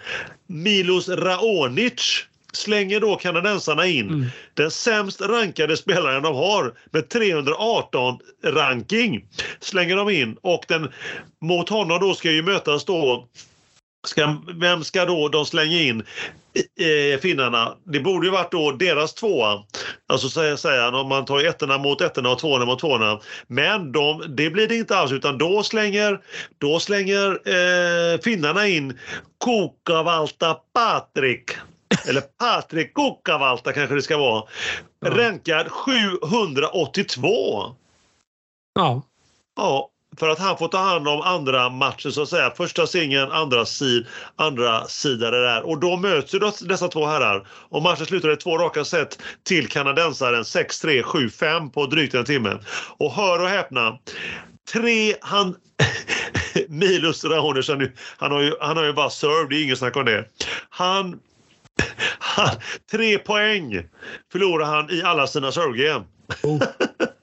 Milos Raonic slänger då kanadensarna in mm. den sämst rankade spelaren de har med 318 ranking. Slänger de in och den, mot honom då ska ju mötas då Ska, vem ska då de slänga in eh, finnarna? Det borde ju varit då deras tvåa. Alltså säger, säger han, om man tar ettorna mot ettorna och tvåorna mot tvåorna. Men de, det blir det inte alls utan då slänger, då slänger eh, finnarna in Kokavalta Patrik. Eller Patrik Kokavalta kanske det ska vara. Ja. Rankad 782. Ja. Ja, för att han får ta hand om andra matchen så att säga. Första singeln, andra, sid, andra sida det där. Och då möts ju dessa två herrar. Och matchen slutade två raka set till kanadensaren 6-3, 7-5 på drygt en timme. Och hör och häpna. Tre, han... <laughs> Milos Raonic, han, han, har ju, han har ju bara serve, det är inget snack om det. Han, <laughs> han... Tre poäng förlorar han i alla sina servegame. Oh. <laughs>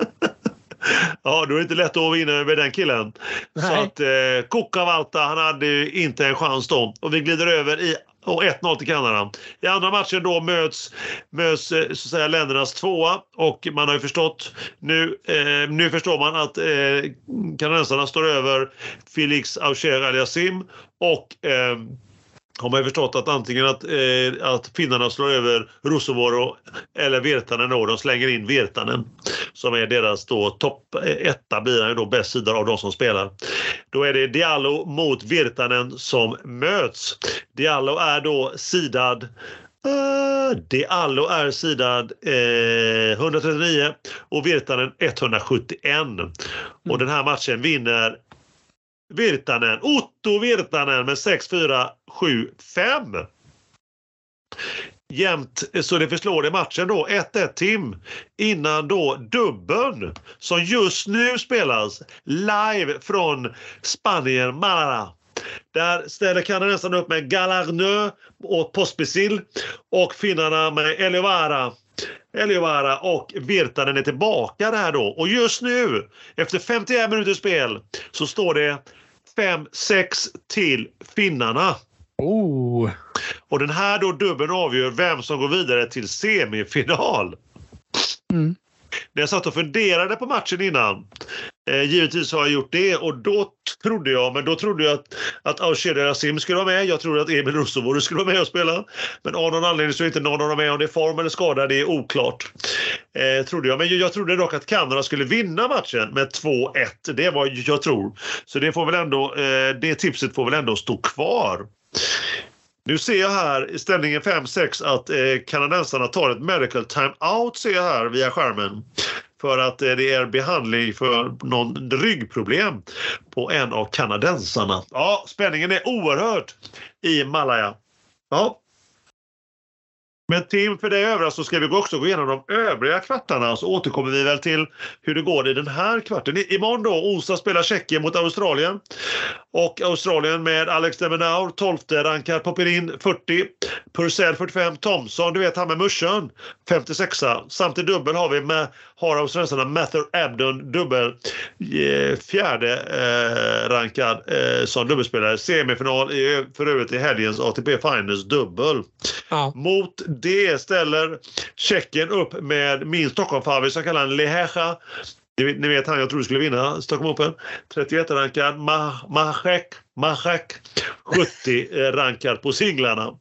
Ja, då är det inte lätt att vinna över den killen. Nej. Så att eh, Kukavalta, han hade inte en chans då. Och vi glider över i och 1-0 till Kanada. I andra matchen då möts, möts eh, så att säga, ländernas tvåa och man har ju förstått nu, eh, nu förstår man att eh, kanadensarna står över Felix Aucher Aliasim och eh, har man ju förstått att antingen att, eh, att finnarna slår över Rusovuoro eller Virtanen då. De slänger in Virtanen som är deras då topp eh, etta blir han då bäst sida av de som spelar. Då är det Diallo mot Virtanen som möts. Diallo är då sidad Uh, Diallo är sidad eh, 139 och Virtanen 171. Mm. Och den här matchen vinner Virtanen, Otto Virtanen med 6-4, 7-5. Jämnt så det förslår i matchen då 1-1 Tim innan då dubbeln som just nu spelas live från Spanien, Málaga. Där ställer kanadensarna upp med Galarnö och Pospisil och finnarna med Elivara. Elivara och Virtanen är tillbaka där då. Och just nu, efter 51 minuters spel, så står det 5-6 till finnarna. Oh. Och den här då dubben avgör vem som går vidare till semifinal. Mm. När jag satt och funderade på matchen innan, eh, givetvis har jag gjort det och då trodde jag, men då trodde jag att, att Ausheda Rasim skulle vara med. Jag trodde att Emil Rusovuori skulle vara med och spela. Men av någon anledning så är inte någon av dem med. Om det är form eller skada, det är oklart. Eh, trodde jag. Men jag, trodde dock att Kanada skulle vinna matchen med 2-1. Det vad jag tror. Så det, får väl ändå, eh, det tipset får väl ändå stå kvar. Nu ser jag här i ställningen 5-6 att eh, kanadensarna tar ett medical time-out ser jag här via skärmen. För att eh, det är behandling för någon ryggproblem på en av kanadensarna. Ja, spänningen är oerhört i Malaya. Ja, men Tim, för dig övriga så ska vi också gå igenom de övriga kvartarna så återkommer vi väl till hur det går i den här kvarten. Imorgon då, onsdag, spelar Tjeckien mot Australien. Och Australien med Alex Demenaur, 12 rankad, Popperin 40, Purcell 45, Thompson, du vet han med muschen, 56 Samt i dubbel har vi med, har australiensarna Mather Abdon dubbel, eh, fjärde eh, rankad eh, som dubbelspelare. Semifinal i, för övrigt i helgens ATP Finals dubbel. Ja. Mot det ställer Tjeckien upp med min Stockholmfavorit som kallar han Lehecha. Ni vet han jag trodde skulle vinna Stockholm Open. 31-rankad Mahek, Mahek 70-rankad på singlarna.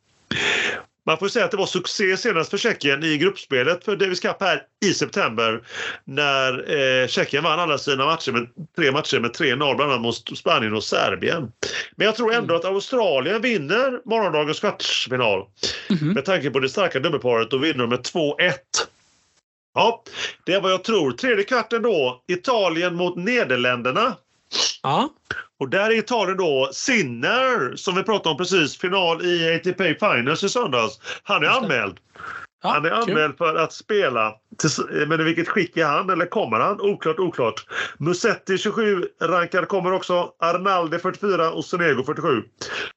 Man får säga att det var succé senast för Tjeckien i gruppspelet för Davis Cup här i september när eh, Tjeckien vann alla sina matcher med tre matcher med 3-0 bland annat mot Spanien och Serbien. Men jag tror ändå att Australien vinner morgondagens kvartsfinal. Mm. Med tanke på det starka dubbelparet och vinner med 2-1. Ja, det är vad jag tror. Tredje kvarten då, Italien mot Nederländerna. Ja. Och där är Italien då Sinner, som vi pratade om precis, final i ATP Finals i söndags. Han är anmäld. Ja, han är anmäld för att spela. Men i vilket skick är han? Eller kommer han? Oklart, oklart. Musetti 27 rankad kommer också. Arnaldi 44 och Sonego 47.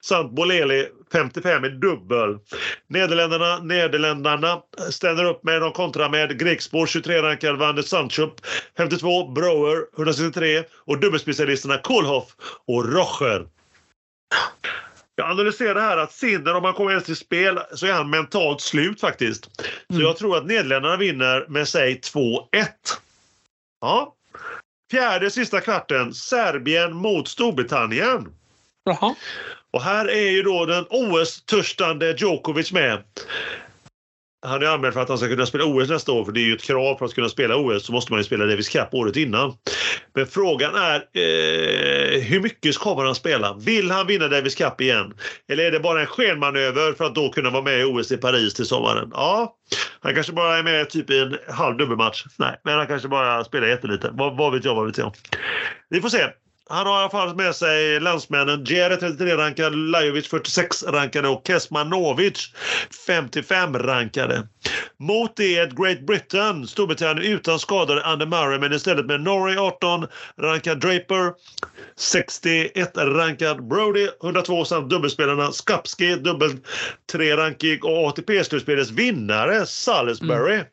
Samt Boleli 55 i dubbel. Nederländerna, Nederländerna ställer upp med och kontra med grekspår 23-rankad Van de Sanchup 52, Brower 163 och dubbelspecialisterna Kohlhoff och Rocher. Jag analyserar här att Sinner, om han kommer ens till spel, så är han mentalt slut faktiskt. Så Mm. jag tror att Nederländerna vinner med sig 2-1. Ja. Fjärde sista kvarten, Serbien mot Storbritannien. Jaha. Och här är ju då den OS-törstande Djokovic med. Han är anmäld för att han ska kunna spela OS nästa år, för det är ju ett krav för att kunna spela OS så måste man ju spela Davis Cup året innan. Men frågan är eh, hur mycket kommer han spela? Vill han vinna Davis Cup igen? Eller är det bara en skenmanöver för att då kunna vara med i OS i Paris till sommaren? Ja, han kanske bara är med typ i en halv dubbelmatch. Nej, men han kanske bara spelar jättelite. Vad, vad vet jag, vad vet jag. Vi får se. Han har i alla fall med sig landsmännen Djere 33-rankad, Lajovic 46-rankade och Kesmanovic 55-rankade. Mot det ett Great Britain, Storbritannien utan skadade Andy Murray men istället med Norrie 18-rankad Draper, 61-rankad Brody, 102 samt dubbelspelarna Skapski, dubbel 3-rankig och ATP-slutspelets vinnare Salisbury. Mm.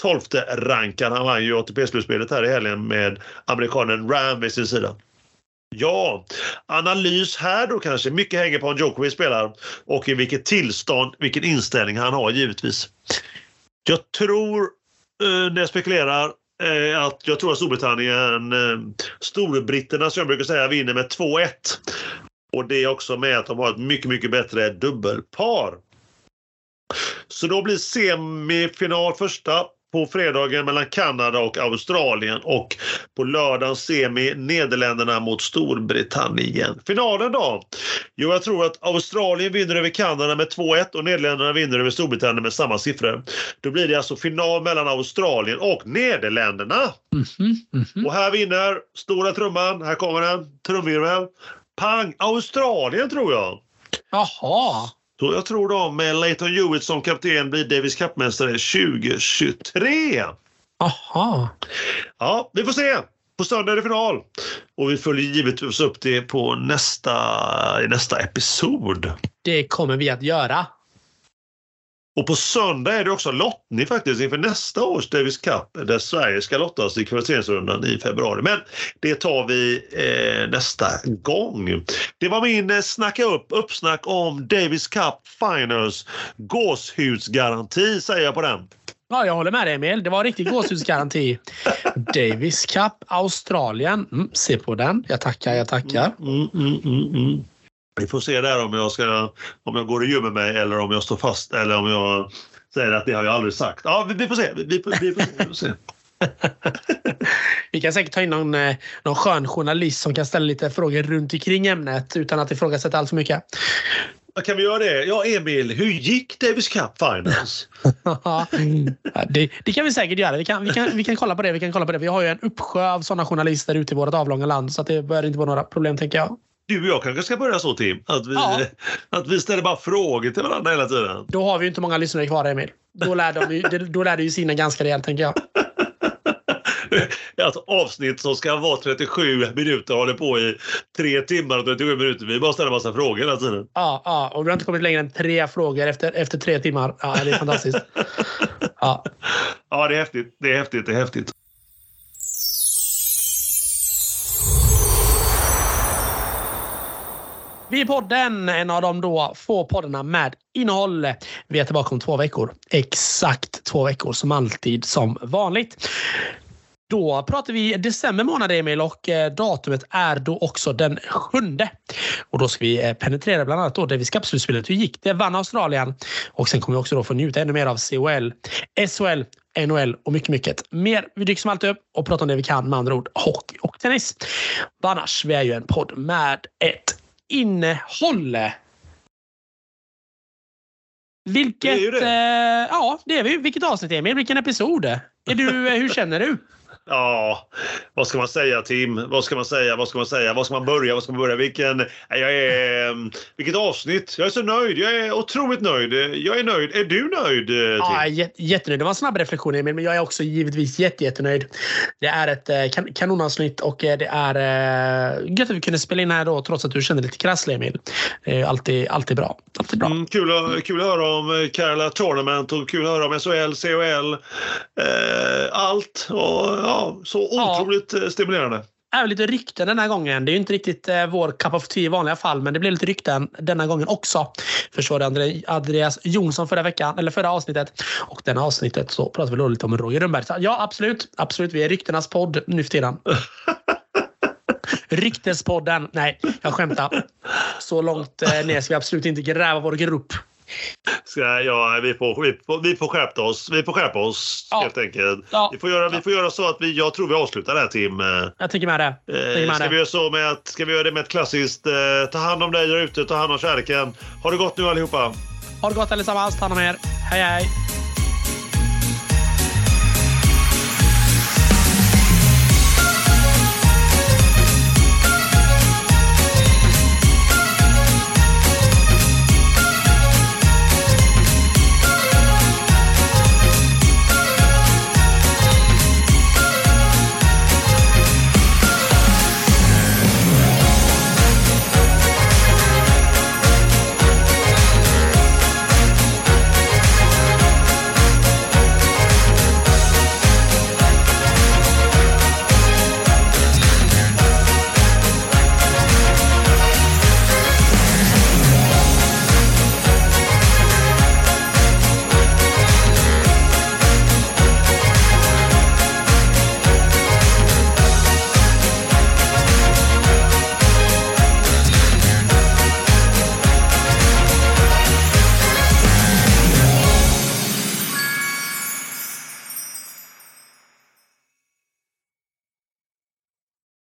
12 rankad. Han vann ju ATP-slutspelet här i helgen med amerikanen Ram vid sin sida. Ja, analys här då kanske. Mycket hänger på om Djokovic spelar och i vilket tillstånd, vilken inställning han har givetvis. Jag tror, eh, när jag spekulerar, eh, att jag tror att Storbritannien, eh, storbritterna som jag brukar säga, vinner med 2-1. Och det är också med att de har ett mycket, mycket bättre dubbelpar. Så då blir semifinal första på fredagen mellan Kanada och Australien och på lördagen semi Nederländerna mot Storbritannien. Finalen då? Jo, jag tror att Australien vinner över Kanada med 2-1 och Nederländerna vinner över Storbritannien med samma siffror. Då blir det alltså final mellan Australien och Nederländerna. Mhm, mhm. Och här vinner stora trumman. Här kommer den. Trumvirvel. Pang! Australien tror jag. Jaha. Så jag tror de med Leighton Hewitt som kapten blir Davis Cup-mästare 2023. Jaha. Ja, vi får se. På söndag är det final. Och vi följer givetvis upp det på nästa, i nästa episod. Det kommer vi att göra. Och på söndag är det också lottning faktiskt inför nästa års Davis Cup där Sverige ska lottas i kvalificeringsrundan i februari. Men det tar vi eh, nästa gång. Det var min eh, snacka upp, uppsnack om Davis Cup Finals. Gåshudsgaranti säger jag på den. Ja, jag håller med dig Emil. Det var riktig gåshudsgaranti. <laughs> Davis Cup, Australien. Mm, se på den. Jag tackar, jag tackar. Mm, mm, mm, mm. Vi får se där om jag, ska, om jag går och gömmer mig eller om jag står fast eller om jag säger att det har jag aldrig sagt. Ja, vi, får se. Vi, får- vi, får, vi får se. <laughs> Vi kan säkert ta in någon, eh, någon skön journalist som kan ställa lite frågor runt omkring ämnet utan att ifrågasätta allt för mycket. Kan vi göra det? Ja, Emil, hur gick Davis Cup Finals? Ja, det, det kan vi säkert göra. Vi kan, vi, kan, vi kan kolla på det. Vi kan kolla på det. Vi har ju en uppsjö av sådana journalister ute i vårt avlånga land så det bör inte vara några problem tänker jag. Du och jag kanske ska börja så Tim, att vi, Ja. <laughs> att vi ställer bara frågor till varandra hela tiden. Då har vi ju inte många lyssnare kvar Emil. Då lär, de, ju- <laughs> då lär det ju sina ganska rejält tänker jag. <laughs> Ett avsnitt som ska vara 37 minuter håller på i 3 timmar och 37 minuter. Vi bara ställer massa frågor hela tiden. Ja, ja, och vi har inte kommit längre än tre frågor efter, efter tre timmar. Ja, det är fantastiskt. Ja. Ja, det är häftigt. Det är häftigt. Det är häftigt. Vi är podden, en av de då få poddarna med innehåll. Vi är tillbaka om två veckor. Exakt två veckor som alltid som vanligt. Då pratar vi december månad Emil och eh, datumet är då också den sjunde. Och då ska vi eh, penetrera bland annat då Davis Cup-slutspelet. Hur gick det? Vann Australien? Och sen kommer vi också då få njuta ännu mer av COL, SHL, NHL och mycket, mycket mer. Vi dyker som alltid upp och pratar om det vi kan, med andra ord hockey och tennis. Annars, vi är ju en podd med ett innehåll. Vilket... Det är ju det. Eh, ja, det är vi. Vilket avsnitt, Emil? Vilken episod? Är du, eh, hur känner du? Ja, vad ska man säga Tim? Vad ska man säga? Vad ska man säga? Vad ska man börja? Vad ska man börja? Vilken, jag är, mm, vilket avsnitt! Jag är så nöjd. Jag är otroligt nöjd. Jag är nöjd. Är du nöjd Tim? Ja, jättenöjd. Det var en snabb reflektion Emil, men jag är också givetvis jättenöjd. Det är ett kan kanonavsnitt och det är gött att vi kunde spela in här då trots att du känner lite krasslig Emil. Alltid, alltid bra. Alltid bra. Mm, kul, att, kul att höra om Kerala Tournament och kul att höra om SHL, CHL, eh, allt. Och, ja, så otroligt ja. Eh, stimulerande är lite rykten den här gången. Det är ju inte riktigt eh, vår cup of tea i vanliga fall, men det blev lite rykten denna gången också. Förstår du? Andreas Jonsson förra veckan, eller förra avsnittet. Och denna avsnittet så pratar vi då lite om Roger Rönnberg. Ja, absolut. Absolut. Vi är ryktenas podd nu för tiden. <laughs> Ryktespodden. Nej, jag skämtar. Så långt eh, ner ska vi absolut inte gräva vår grupp. Ja, vi får, vi, får, vi får skärpa oss, vi får skärpa oss ja. helt enkelt. Ja. Vi, får göra, vi får göra så att vi, jag tror vi avslutar det här Tim. Jag tycker med det. Tycker med ska, det. Vi göra så med att, ska vi göra det med ett klassiskt eh, ta hand om dig där ute, ta hand om kärleken. Ha det gott nu allihopa. Ha det gott allesammans, ta hand om er. Hej hej!